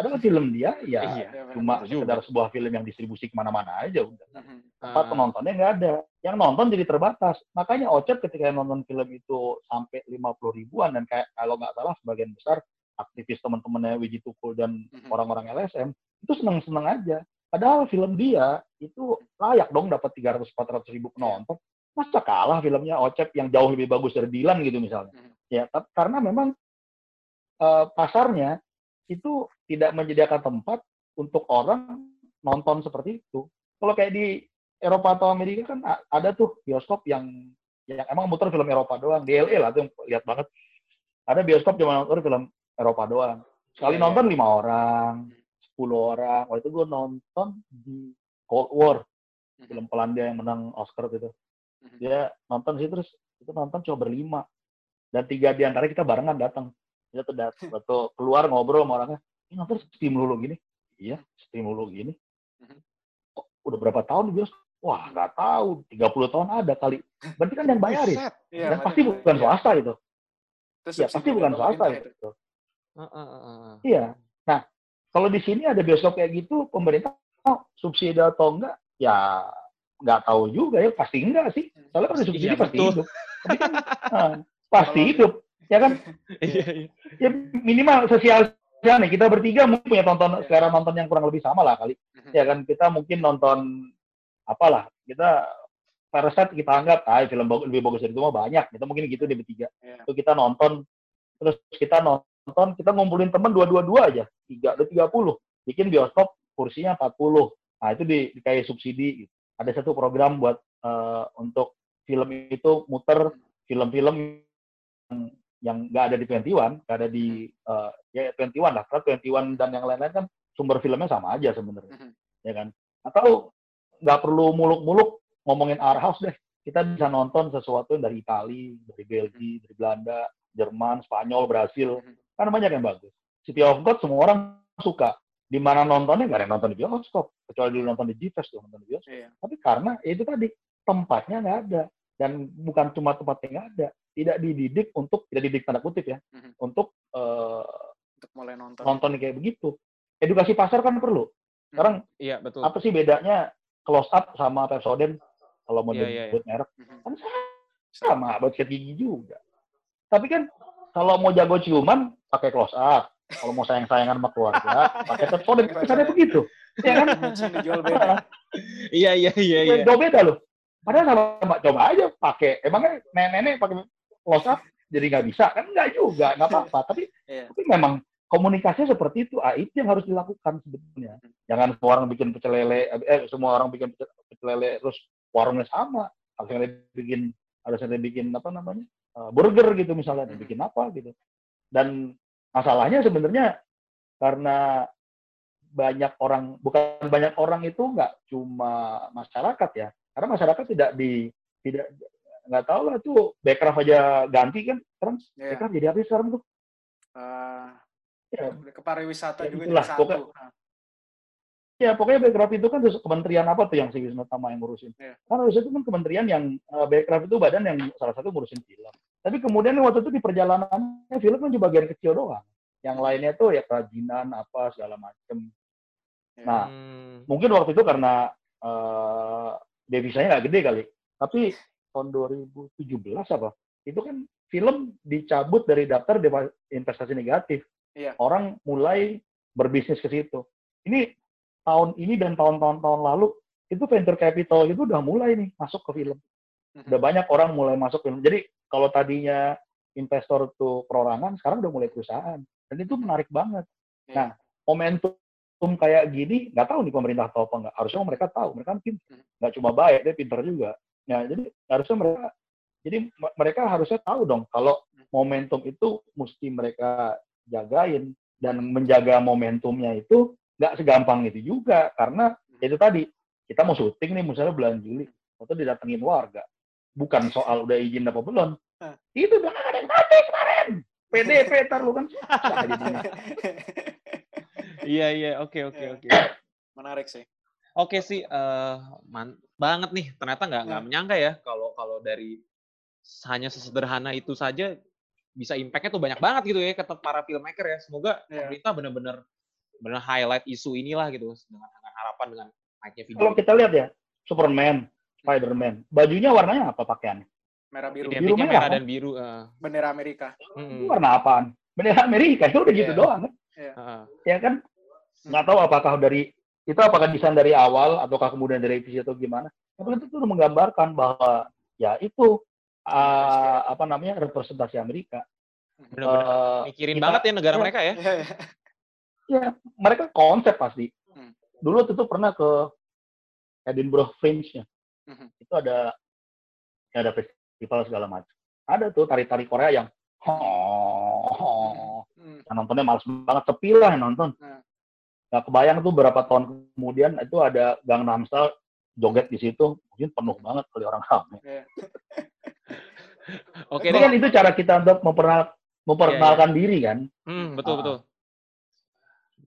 Padahal film dia ya Iya. Iya, cuma sekedar sebuah film yang distribusi ke mana-mana aja udah. Mhm. Tempat Ah. penontonnya nggak ada. Yang nonton jadi terbatas. Makanya Ocep ketika nonton film itu sampai 50 ribuan dan kayak kalau nggak salah sebagian besar aktivis teman-temannya Wiji Tukul dan Mhm. orang-orang LSM itu seneng-seneng aja. Padahal film dia itu layak dong dapat 300-400 ribu penonton. Masa kalah filmnya Ocep yang jauh lebih bagus dari Dilan gitu misalnya. Mhm. Ya, karena memang eh, pasarnya itu tidak menyediakan tempat untuk orang nonton seperti itu. Kalau kayak di Eropa atau Amerika kan ada tuh bioskop yang yang emang muter film Eropa doang. Di LA lah tuh yang lihat banget. Ada bioskop yang muter film Eropa doang. Sekali Iya, iya. nonton lima orang, 10 orang. Waktu itu gue nonton di Cold War, Mhm. film Polandia yang menang Oscar gitu. Dia nonton sih terus itu nonton cuma berlima. Dan tiga di antara kita barengan datang. Kita tuh dat- waktu keluar ngobrol sama orangnya, ini nonton steam dulu gini. Iya, steam dulu gini. Mhm. Kok udah berapa tahun di bioskop? Wah, nggak tahu. 30 tahun ada kali. Berarti kan yang bayarin. Iya, Dan pasti bukan iya. swasta itu. Itu Ya, pasti subsidi bukan swasta itu. itu. Ah, ah, ah. Iya. Nah, kalau di sini ada bioskop kayak gitu, pemerintah oh, subsidi atau enggak, ya nggak tahu juga ya. Pasti enggak sih. Soalnya kalau subsidi Iya, pasti betul. hidup. Tapi kan ah, pasti Kalau- hidup. Ya kan? Iya, iya. Ya minimal sosial nih. Kita bertiga mungkin punya tonton Iya. selera nonton yang kurang lebih sama lah kali. Mhm. Ya kan kita mungkin nonton apalah. Kita Parasite kita anggap ah film bagus lebih bagus dari itu mah banyak. Kita mungkin gitu di bertiga. Iya. Itu kita nonton terus kita nonton kita ngumpulin temen dua-dua-dua aja. Tiga ada 30. Bikin bioskop kursinya 40. Nah, itu di, di kayak subsidi gitu. Ada satu program buat eh, untuk film itu muter film-film yang yang nggak ada di 21, nggak ada di eh, ya 21 lah. Karena 21 dan yang lain-lain kan sumber filmnya sama aja sebenarnya, Mhm. ya kan? Atau nggak perlu muluk-muluk ngomongin art house deh. Kita bisa nonton sesuatu yang dari Itali, dari Belgia, dari Belanda, Jerman, Spanyol, Brasil. Kan banyak yang bagus. City of God semua orang suka. Di mana nontonnya nggak ada yang nonton di bioskop. Kecuali dulu nonton di G-Fest tuh nonton di bioskop. Iya. Tapi karena ya itu tadi tempatnya nggak ada dan bukan cuma tempatnya nggak ada, tidak dididik untuk tidak dididik tanda kutip ya, Mhm. untuk eh, Untuk mulai nonton. nonton kayak begitu. Edukasi pasar kan perlu. Sekarang Iya, betul. apa sih bedanya close up sama Pepsodent kalau mau Iya, iya, disebut merek Mhm. kan sama buat sikat gigi juga. Tapi kan kalau mau jago ciuman pakai close up, kalau mau sayang-sayangan sama keluarga pakai Pepsodent, kesannya begitu. Ya kan? Image-nya dijual beda. Iya, iya, iya, iya. Jauh beda loh. Padahal sama coba aja pakai. Emangnya nenek-nenek pakai close up jadi nggak bisa kan nggak juga nggak apa-apa. Tapi Iya. tapi memang komunikasinya seperti itu. Ah, itu yang harus dilakukan sebetulnya. Jangan semua orang bikin pecel lele, eh semua orang bikin pecel, pecel lele terus warungnya sama. Harusnya dia bikin harusnya dia bikin apa namanya eh, burger gitu misalnya, Mhm. bikin apa gitu. Dan masalahnya sebenarnya karena banyak orang bukan banyak orang itu nggak cuma masyarakat ya karena masyarakat tidak di tidak nggak tahu lah tuh backcraft aja ganti kan sekarang Iya. backcraft jadi apa sih sekarang tuh Eh, ya, ke pariwisata Ya, juga itulah, jadi satu. pokoknya- Nah, ya pokoknya backcraft itu kan kementerian apa tuh yang si Wisnu Tama yang ngurusin Iya. kan harusnya itu kan kementerian yang eh, backcraft itu badan yang salah satu ngurusin film tapi kemudian waktu itu di perjalanannya film kan cuma bagian kecil doang yang lainnya tuh ya kerajinan apa segala macem Iya. Nah, Hmm. mungkin waktu itu karena eh, devisanya nggak gede kali. Tapi tahun 2017 apa? Itu kan film dicabut dari daftar investasi negatif. Iya. Orang mulai berbisnis ke situ. Ini tahun ini dan tahun-tahun tahun lalu itu venture capital itu udah mulai nih masuk ke film. Mhm. Udah banyak orang mulai masuk film. Jadi kalau tadinya investor tuh perorangan, sekarang udah mulai perusahaan. Dan itu menarik banget. Iya. Nah, momentum kayak gini, nggak tahu nih pemerintah tahu apa nggak. Harusnya mereka tahu, mereka kan pintar. Hmm. Nggak cuma baik, dia pintar juga. Nah, jadi harusnya mereka, jadi mereka harusnya tahu dong kalau Hmm. momentum itu mesti mereka jagain dan menjaga momentumnya itu nggak segampang itu juga karena itu tadi kita mau syuting nih misalnya bulan Juli atau didatengin warga bukan soal udah izin apa belum itu udah ada yang mati kemarin PDP ntar lu kan. Iya iya oke oke Iya. oke. Menarik sih. Oke sih eh man banget nih ternyata nggak nggak Hmm. menyangka ya kalau kalau dari hanya sesederhana itu saja bisa impact-nya tuh banyak banget gitu ya ke para filmmaker ya. Semoga Iya. pemerintah benar-benar benar highlight isu inilah gitu dengan, dengan harapan dengan naiknya video. Kalau kita lihat ya, Superman, Spider-Man, bajunya warnanya apa pakaiannya? Merah biru. Biru merah, merah kan? dan biru. eh. Bendera Amerika. Itu warna apaan? Bendera Amerika itu udah gitu Iya. doang kan? Heeh. Ya kan? Nggak tahu apakah dari itu apakah desain dari awal ataukah kemudian dari revisi atau gimana? Tapi itu tuh menggambarkan bahwa ya itu ah, apa namanya representasi Amerika. Benar-benar Eh, mikirin kita- banget ya negara ya. mereka ya. Iya, iya. ya mereka konsep pasti. Hmm. Dulu tuh pernah ke Edinburgh Fringe-nya. Mhm. Itu ada ya ada festival segala macam. Ada tuh tari-tari Korea yang oh, Hmm. yang nontonnya males banget sepi lah yang nonton. Hmm. Nggak kebayang tuh berapa tahun kemudian itu ada Gangnam Style joget di situ mungkin penuh banget kali orang rame. Iya. Oke deh. kan itu cara kita untuk memperkenal- memperkenalkan diri kan. Hmm, betul Ah. betul.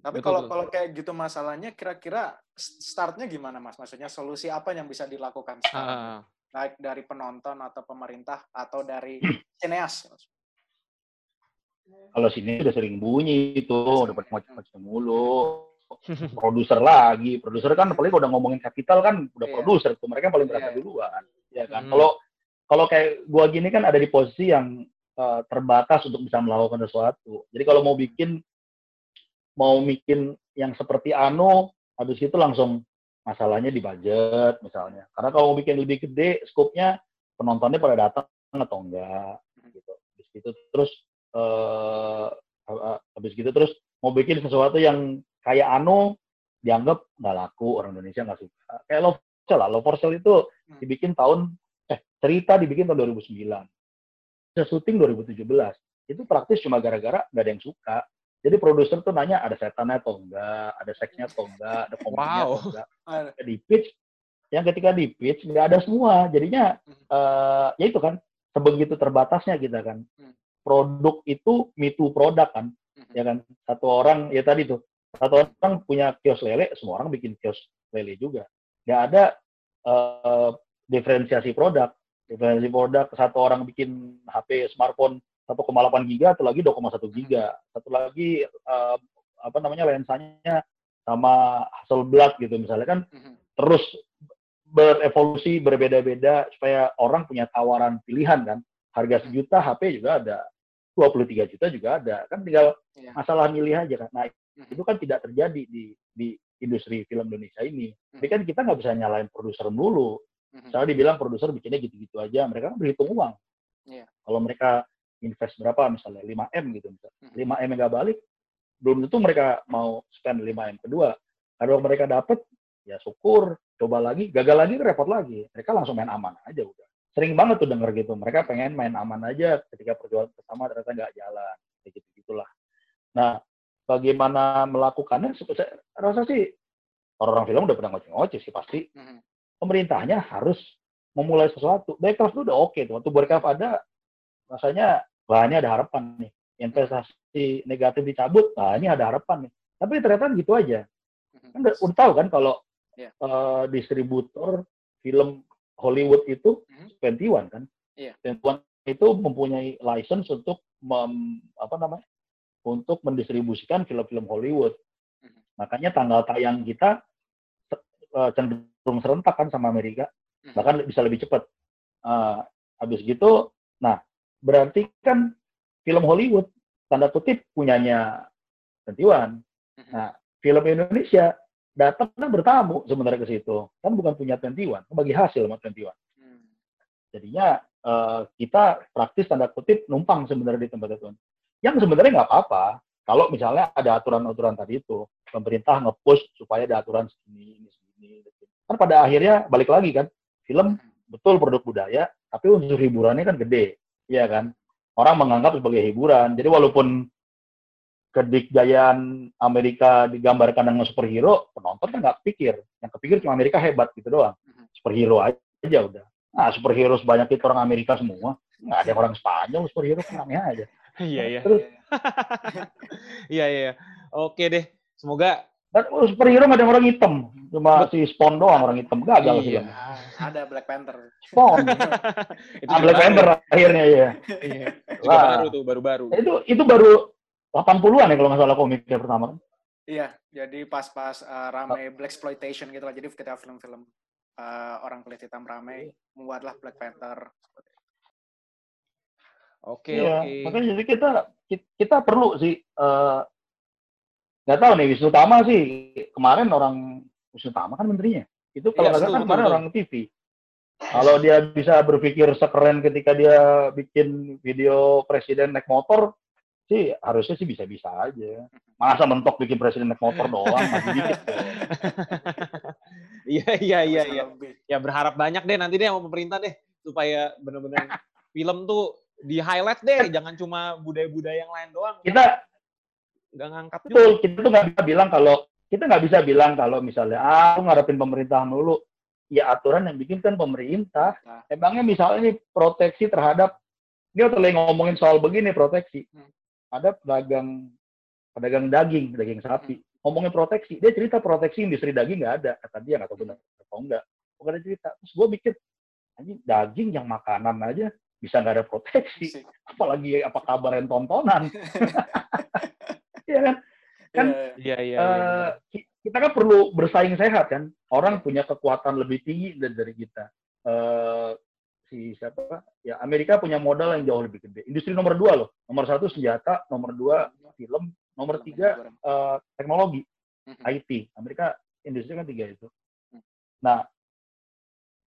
Tapi Betul, kalau betul. kalau kayak gitu masalahnya, kira-kira startnya gimana mas? Maksudnya solusi apa yang bisa dilakukan? Ah, Baik dari penonton atau pemerintah atau dari sineas? Kalau sini udah sering bunyi itu, udah macam-macam mulu. Produser lagi, produser kan apalagi kalau udah ngomongin kapital kan udah Iya. produser tuh, mereka paling berasa Iya. duluan, ya kan. Hmm. Kalau kalau kayak gua gini kan ada di posisi yang eh, terbatas untuk bisa melakukan sesuatu. Jadi kalau mau bikin mau bikin yang seperti Ano, habis itu langsung masalahnya di budget misalnya. Karena kalau mau bikin lebih gede, skopnya penontonnya pada datang atau enggak gitu. Habis gitu terus eh, habis gitu terus mau bikin sesuatu yang kayak Ano dianggap nggak laku orang Indonesia nggak suka. Kayak Love Cell lah, Love for Sale itu Hmm. dibikin tahun eh cerita dibikin tahun 2009. Bisa syuting 2017. Itu praktis cuma gara-gara nggak ada yang suka. Jadi produser tuh nanya ada setannya atau enggak, ada seksnya atau enggak, ada komedinya Wow. atau enggak. Di pitch yang ketika di pitch nggak ada semua jadinya eh ya itu kan sebegitu terbatasnya kita kan Hmm. produk itu me too produk kan ya kan satu orang ya tadi tuh satu orang punya kios lele semua orang bikin kios lele juga. Nggak ada eh, diferensiasi produk. Diferensiasi produk satu orang bikin HP smartphone 1,8 giga satu lagi 2,1 giga. Satu lagi eh, apa namanya lensanya sama Hasselblad gitu misalnya kan. Mhm. terus berevolusi berbeda-beda supaya orang punya tawaran pilihan kan. Harga sejuta HP juga ada. 23 juta juga ada. Kan tinggal Iya. masalah milih aja kan. Nah. Itu kan tidak terjadi di di industri film Indonesia ini. Tapi Mhm. kan kita nggak bisa nyalain produser dulu. Mhm. misalnya dibilang produser bikinnya gitu-gitu aja mereka kan berhitung uang. Iya. kalau mereka invest berapa misalnya 5 m gitu misalnya Mhm. 5 m yang nggak balik belum tentu mereka mau spend 5 m kedua. Kalau mereka dapat ya syukur coba lagi gagal lagi repot lagi. Mereka langsung main aman aja udah. Sering banget tuh denger gitu mereka pengen main aman aja ketika perjuangan pertama ternyata nggak jalan kayak gitu gitulah nah bagaimana melakukannya saya rasa sih orang-orang film udah pernah ngoceh-ngoceh sih pasti Mhm. pemerintahnya harus memulai sesuatu Backcraft itu udah oke tuh waktu Backcraft ada rasanya ini ada harapan nih investasi negatif dicabut nah ini ada harapan nih tapi ternyata gitu aja Mhm. kan udah, udah tahu kan kalau Iya. eh, distributor film Hollywood itu Mhm. 21 kan Iya. 21 itu mempunyai license untuk mem- apa namanya untuk mendistribusikan film-film Hollywood Mhm. makanya tanggal tayang kita eh, cenderung serentak kan sama Amerika Mhm. bahkan bisa lebih cepat Eh, habis gitu nah berarti kan film Hollywood tanda kutip punyanya 21 Mhm. Nah, film Indonesia datang kan bertamu sebenarnya ke situ. Kan bukan punya 21, kan bagi hasil sama 21. Mhm. Jadinya eh, kita praktis tanda kutip numpang sebenarnya di tempat itu. Yang sebenarnya nggak apa-apa kalau misalnya ada aturan-aturan tadi itu. Pemerintah nge-push supaya ada aturan segini, ini, segini. Kan pada akhirnya balik lagi kan, film betul produk budaya, tapi unsur hiburannya kan gede. Iya kan? orang menganggap sebagai hiburan. Jadi walaupun kedikjayaan Amerika digambarkan dengan superhero, penonton kan nggak pikir. Yang kepikir cuma Amerika hebat gitu doang. Mhm. Superhero aja udah. Nah, superhero sebanyak itu orang Amerika semua. Nggak ada orang Spanyol superhero kan aneh aja. Iya, iya. Terus Iya, iya. Oke deh. Semoga dan oh, superhero nggak ada orang hitam. Cuma si Spawn doang orang hitam. Gagal sih. Iya. Ah, ada Black Panther. Spawn. itu Ah, juga Black baru. Panther akhirnya ya. Iya. Juga Wah. baru tuh, baru-baru. Itu itu baru 80-an ya kalau nggak salah komiknya pertama. kan? Iya, jadi pas-pas uh, rame Black exploitation gitu lah. Jadi ketika film-film uh, orang kulit hitam rame, membuatlah Black Panther. Oke, Iya, oke. makanya jadi kita ki- kita perlu sih eh, nggak tahu nih Wisnu Tama sih kemarin orang Wisnu Tama kan menterinya. Itu kalau Iya, nggak kan kemarin betul, orang TV. Kalau dia bisa berpikir sekeren ketika dia bikin video presiden naik motor, sih harusnya sih bisa-bisa aja. Masa mentok bikin presiden naik motor doang, masih dikit. Iya, iya, iya, iya. Ya berharap banyak deh nanti deh sama pemerintah deh supaya bener-bener film tuh di highlight deh, jangan cuma budaya-budaya yang lain doang. Kita Nggak ngangkat juga. betul, kita tuh nggak bisa bilang kalau kita nggak bisa bilang kalau misalnya ah lu ngarepin pemerintahan dulu. Ya aturan yang bikin kan pemerintah. Nah, Emangnya misalnya nih proteksi terhadap dia waktu lagi ngomongin soal begini proteksi. Hmm. Ada pedagang pedagang daging, daging sapi. Ngomongin proteksi, dia cerita proteksi industri daging nggak ada. Kata dia nggak tahu benar atau enggak. Bukan ada cerita. Terus gue mikir, anjing daging yang makanan aja bisa nggak ada proteksi. Apalagi apa kabar yang tontonan. Iya kan? Kan, Iya, Iya, iya, iya. Eh, ki- kita kan perlu bersaing sehat kan. Orang punya kekuatan lebih tinggi dari, dari kita. Eh, si siapa? Ya Amerika punya modal yang jauh lebih gede. Industri nomor dua loh. Nomor satu senjata, nomor dua film, nomor tiga eh, teknologi. IT. Amerika industri kan tiga itu. Hmm. Nah,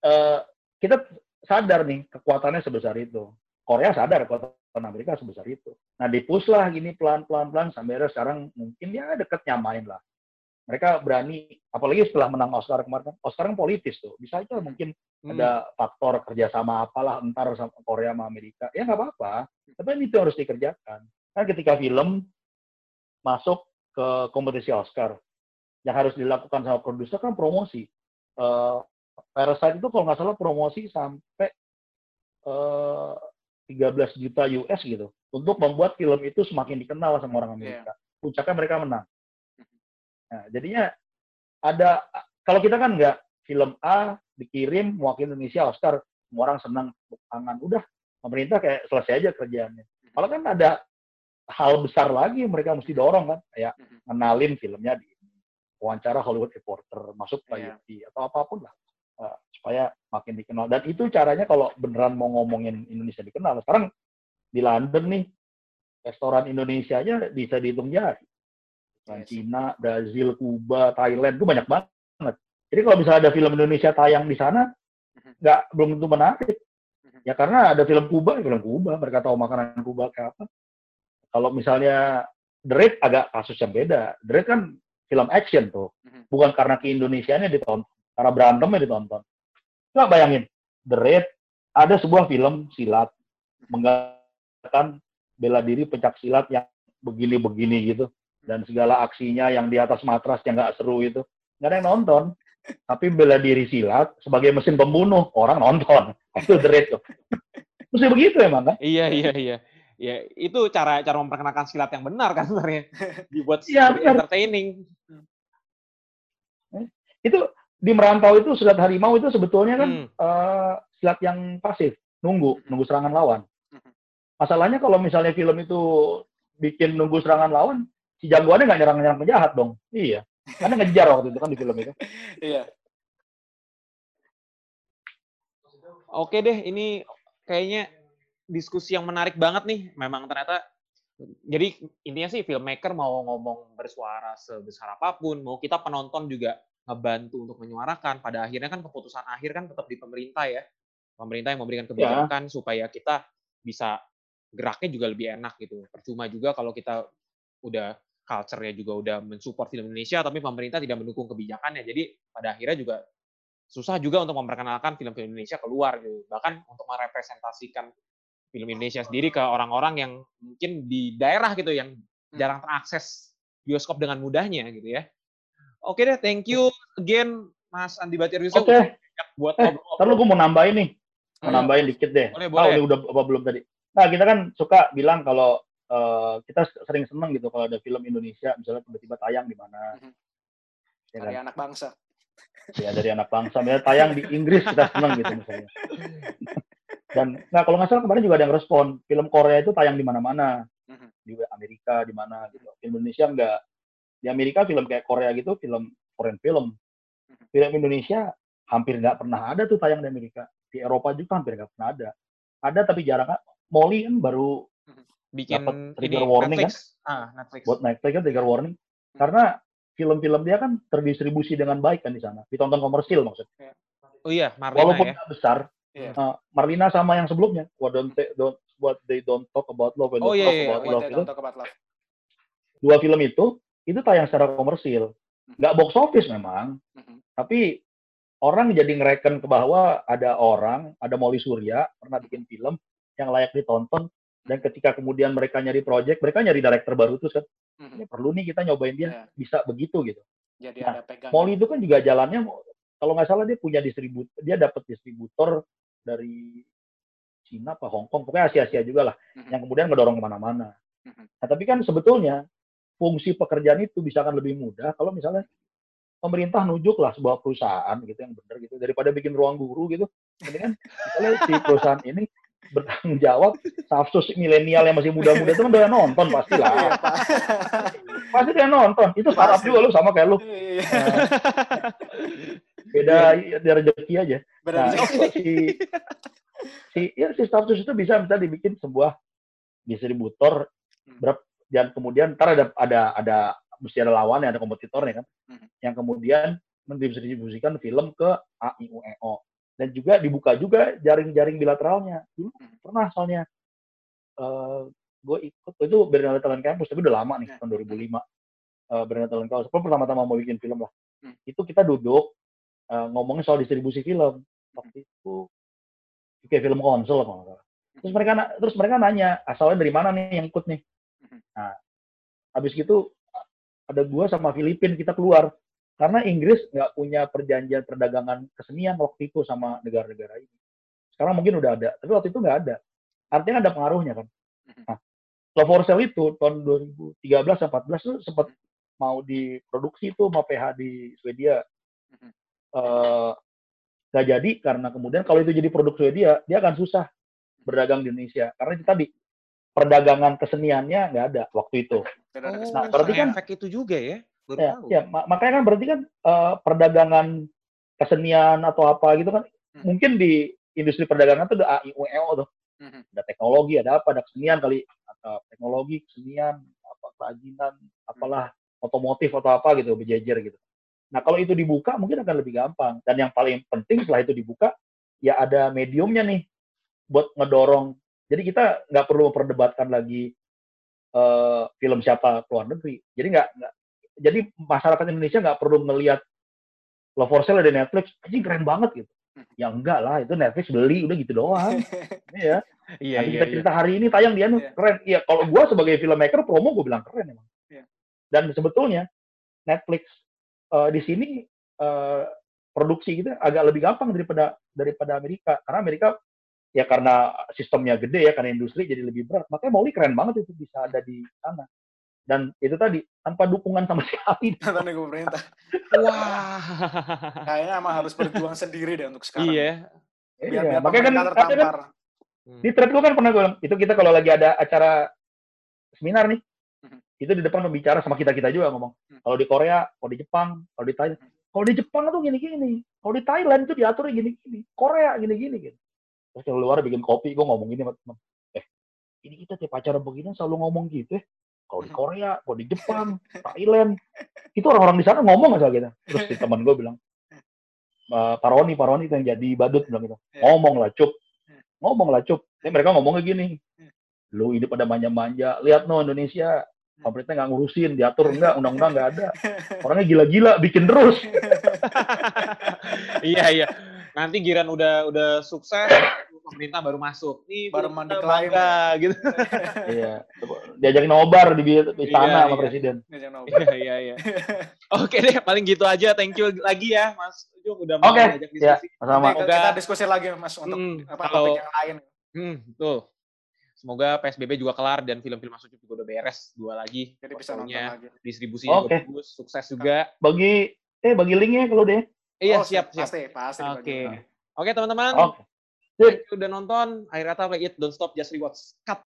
eh, kita sadar nih kekuatannya sebesar itu. Korea sadar kekuatan Amerika sebesar itu. Nah, dipus lah gini pelan-pelan pelan sampai akhirnya sekarang mungkin ya deket nyamain lah. Mereka berani, apalagi setelah menang Oscar kemarin, kan, Oscar kan politis tuh. Bisa aja mungkin Hmm. ada faktor kerjasama apalah entar sama Korea sama Amerika. Ya nggak apa-apa. Tapi kan itu harus dikerjakan. Kan ketika film masuk ke kompetisi Oscar, yang harus dilakukan sama produser kan promosi. Eh, Parasite itu kalau nggak salah promosi sampai eh, 13 juta US gitu untuk membuat film itu semakin dikenal sama orang Amerika. Puncaknya mereka menang. Nah, jadinya ada kalau kita kan nggak film A dikirim mewakili Indonesia Oscar, semua orang senang tangan, udah pemerintah kayak selesai aja kerjaannya. Kalau kan ada hal besar lagi yang mereka mesti dorong kan, kayak Mhm. kenalin filmnya di wawancara Hollywood Reporter, masuk ke. IFT, atau apa pun lah. Eh, supaya makin dikenal. Dan itu caranya kalau beneran mau ngomongin Indonesia dikenal. Sekarang di London nih, restoran Indonesia aja bisa dihitung jari. Sih. Cina, Brazil, Kuba, Thailand, itu banyak banget. Jadi kalau misalnya ada film Indonesia tayang di sana, Mhm. nggak belum tentu menarik. Mhm. Ya karena ada film Kuba, ya film Kuba, mereka tahu makanan Kuba kayak apa. Kalau misalnya The Raid agak kasus yang beda. The Raid kan film action tuh. Mhm. Bukan karena ke-Indonesianya ditonton, karena berantemnya ditonton. Coba bayangin, The Raid ada sebuah film silat menggambarkan bela diri pencak silat yang begini-begini gitu dan segala aksinya yang di atas matras yang nggak seru itu nggak ada yang nonton tapi bela diri silat sebagai mesin pembunuh orang nonton itu The Raid tuh mesti begitu emang kan Iya, iya, iya. Ya, itu cara cara memperkenalkan silat yang benar kan sebenarnya. Dibuat benar. entertaining. itu di merantau itu silat harimau itu sebetulnya kan Hmm. eh, silat yang pasif nunggu Mhm. nunggu serangan lawan Mhm. masalahnya kalau misalnya film itu bikin nunggu serangan lawan si jagoannya nggak nyerang nyerang penjahat dong iya karena ngejar waktu itu kan di film itu Iya. Oke deh, ini kayaknya diskusi yang menarik banget nih. Memang ternyata jadi intinya sih filmmaker mau ngomong bersuara sebesar apa pun, mau kita penonton juga ngebantu untuk menyuarakan. Pada akhirnya kan keputusan akhir kan tetap di pemerintah ya. Pemerintah yang memberikan kebijakan supaya kita bisa geraknya juga lebih enak gitu. Percuma juga kalau kita udah culture-nya juga udah mensupport film Indonesia, tapi pemerintah tidak mendukung kebijakannya. Jadi pada akhirnya juga susah juga untuk memperkenalkan film-film Indonesia keluar gitu. Bahkan untuk merepresentasikan film Indonesia sendiri ke orang-orang yang mungkin di daerah gitu yang Hmm. jarang terakses bioskop dengan mudahnya gitu ya. Oke deh, thank you again Mas Andi Batir Yusuf Oke, buat Eh, lu gue mau nambahin nih. Mau Hmm. nambahin dikit deh. Boleh, boleh. ini udah apa belum tadi? Nah, kita kan suka bilang kalau eh, kita sering seneng gitu kalau ada film Indonesia misalnya tiba-tiba tayang di mana. Mhm. Ya Dari kan? anak bangsa. Ya dari anak bangsa, misalnya tayang di Inggris kita seneng gitu misalnya. Dan nah kalau nggak salah kemarin juga ada yang respon film Korea itu tayang di mana-mana Mhm. di Amerika di mana gitu. Film Indonesia enggak. Di Amerika film kayak Korea gitu film Korean film. Mhm. Film Indonesia hampir nggak pernah ada tuh tayang di Amerika. Di Eropa juga hampir nggak pernah ada. Ada tapi jarang. Molly kan baru bikin dapat ini trigger warning kan? Netflix. Ah, Netflix. buat Netflix kan trigger warning karena film-film dia kan terdistribusi dengan baik kan di sana. Ditonton komersil maksudnya. Oh iya, Marlina Walaupun ya. besar, Iya. uh, Marlina sama yang sebelumnya, what don't they, don't what they don't talk about love, when Oh, iya, talk iya, about iya. What love they itu, don't talk about love. dua film itu itu tayang secara komersil, Hmm. nggak box office memang, Mhm. tapi orang jadi ngereken ke bahwa ada orang, ada Molly Surya pernah bikin film yang layak ditonton dan ketika kemudian mereka nyari project, mereka nyari director baru terus kan, ini perlu nih kita nyobain dia Iya. bisa begitu gitu. Jadi Nah, ada. Molly itu kan juga jalannya kalau nggak salah dia punya distributor, dia dapat distributor dari Cina apa Hong Kong, pokoknya Asia-Asia juga lah, yang kemudian ngedorong ke mana-mana. Nah, tapi kan sebetulnya fungsi pekerjaan itu bisa akan lebih mudah kalau misalnya pemerintah nujuk lah sebuah perusahaan gitu yang benar gitu daripada bikin ruang guru gitu. Kan misalnya si perusahaan ini bertanggung jawab safsus milenial yang masih muda-muda itu kan doyan nonton pasti Iya, lah. Pak. Pasti doyan nonton. Itu startup Pasti. juga lu sama kayak lu. Iya. Nah, beda ya, rezeki aja. Nah, si si ya si itu bisa bisa dibikin sebuah distributor Hmm. berapa dan kemudian ntar ada ada ada mesti ada lawan ada kompetitornya kan Hmm. yang kemudian mendistribusikan film ke A I U E O dan juga dibuka juga jaring-jaring bilateralnya dulu Hmm. pernah soalnya gue ikut itu Berlin Talent Campus tapi udah lama nih Ya. tahun 2005 uh, Berlin Talent Campus pertama-tama mau bikin film lah Hmm. itu kita duduk eh, ngomongin soal distribusi film waktu itu kayak film konsol kalau nggak salah. Terus mereka terus mereka nanya asalnya dari mana nih yang ikut nih. Mhm. Nah, habis gitu ada gua sama Filipin kita keluar karena Inggris nggak punya perjanjian perdagangan kesenian waktu itu sama negara-negara ini. Sekarang mungkin udah ada, tapi waktu itu nggak ada. Artinya ada pengaruhnya kan. Mhm. Nah, Love for Sale itu tahun 2013 14 tuh sempat mau diproduksi tuh sama PH di Swedia. Mhm. Eh, nggak jadi karena kemudian kalau itu jadi produk Swedia, dia akan susah berdagang di Indonesia karena itu tadi perdagangan keseniannya nggak ada waktu itu. Tidak ada Oh, kesempatan. berarti kan- efek itu juga ya. Baru Ya, tahu. ya ma- makanya kan berarti kan eh, perdagangan kesenian atau apa gitu kan Hmm. mungkin di industri perdagangan tuh ada AIUEO tuh Mhm. ada teknologi ada apa ada kesenian kali atau teknologi kesenian apa kerajinan apalah otomotif atau apa gitu berjejer gitu nah kalau itu dibuka mungkin akan lebih gampang dan yang paling penting setelah itu dibuka ya ada mediumnya nih buat ngedorong jadi kita nggak perlu memperdebatkan lagi eh, film siapa keluar negeri jadi nggak jadi masyarakat Indonesia nggak perlu ngelihat Love for Sale ada di Netflix anjing keren banget gitu ya enggak lah itu Netflix beli udah gitu doang Iya. Iya, Nanti iya, kita iya. cerita hari ini tayang dia nih Iya. keren. Iya, kalau gua sebagai filmmaker promo gue bilang keren emang. Iya. Dan sebetulnya Netflix eh, di sini eh, produksi gitu agak lebih gampang daripada daripada Amerika. Karena Amerika ya karena sistemnya gede ya karena industri jadi lebih berat. Makanya Molly keren banget itu bisa ada di sana. Dan itu tadi tanpa dukungan sama sekali. Tangan pemerintah. Wah. Kayaknya emang harus berjuang sendiri deh untuk sekarang. iya. Biar, Iya, biar makanya kan ada kan tertampar. Hmm. di thread gue kan pernah gue bilang itu kita kalau lagi ada acara seminar nih Mhm. itu di depan pembicara sama kita kita juga ngomong Hmm. kalau di Korea kalau di Jepang kalau di Thailand kalau di Jepang tuh gini gini kalau di Thailand itu diaturnya gini gini Korea gini gini gitu terus kalau luar bikin kopi gue ngomong gini sama teman eh ini kita tiap acara begini selalu ngomong gitu ya. Kalau di Mhm. Korea kalau di Jepang Thailand. Itu orang-orang di sana ngomong asal gitu terus si teman gue bilang "Eh, Paroni Paroni itu yang jadi badut bilang gitu. Iya. ngomong lah cup. Hmm. ngomong lah cup. Ini mereka ngomongnya gini Hmm. lu ini pada manja-manja. Lihat no Indonesia. Pemerintah nggak ngurusin diatur enggak undang-undang nggak ada. Orangnya gila-gila bikin terus. Iya, iya. Nanti giran udah udah sukses, pemerintah baru masuk. Nih Baru film mandi kita klaim, bangga, gitu. Iya. Diajakin nobar di istana Iya, sama iya. presiden. Jangan lupa. Iya, iya, iya. Oke deh, paling gitu aja. Thank you lagi ya, Mas Ujung udah mau Oke, ngajak ya, diskusi. sama. Nanti Semoga- kita diskusi lagi Mas untuk Hmm, apa kalau- topik yang lain. Hmm, betul. Semoga PSBB juga kelar dan film-film Mas Ucup juga udah beres dua lagi. Jadi bisa nonton lagi. distribusinya Oke. bagus, sukses juga. Bagi eh bagi linknya kalau deh. Iya, Oh, siap, siap. Pasti, pasti. Oke. dibagi. Oke, teman-teman. Oke. Thank you udah nonton. Akhir kata play it, don't stop, just rewatch. Cut.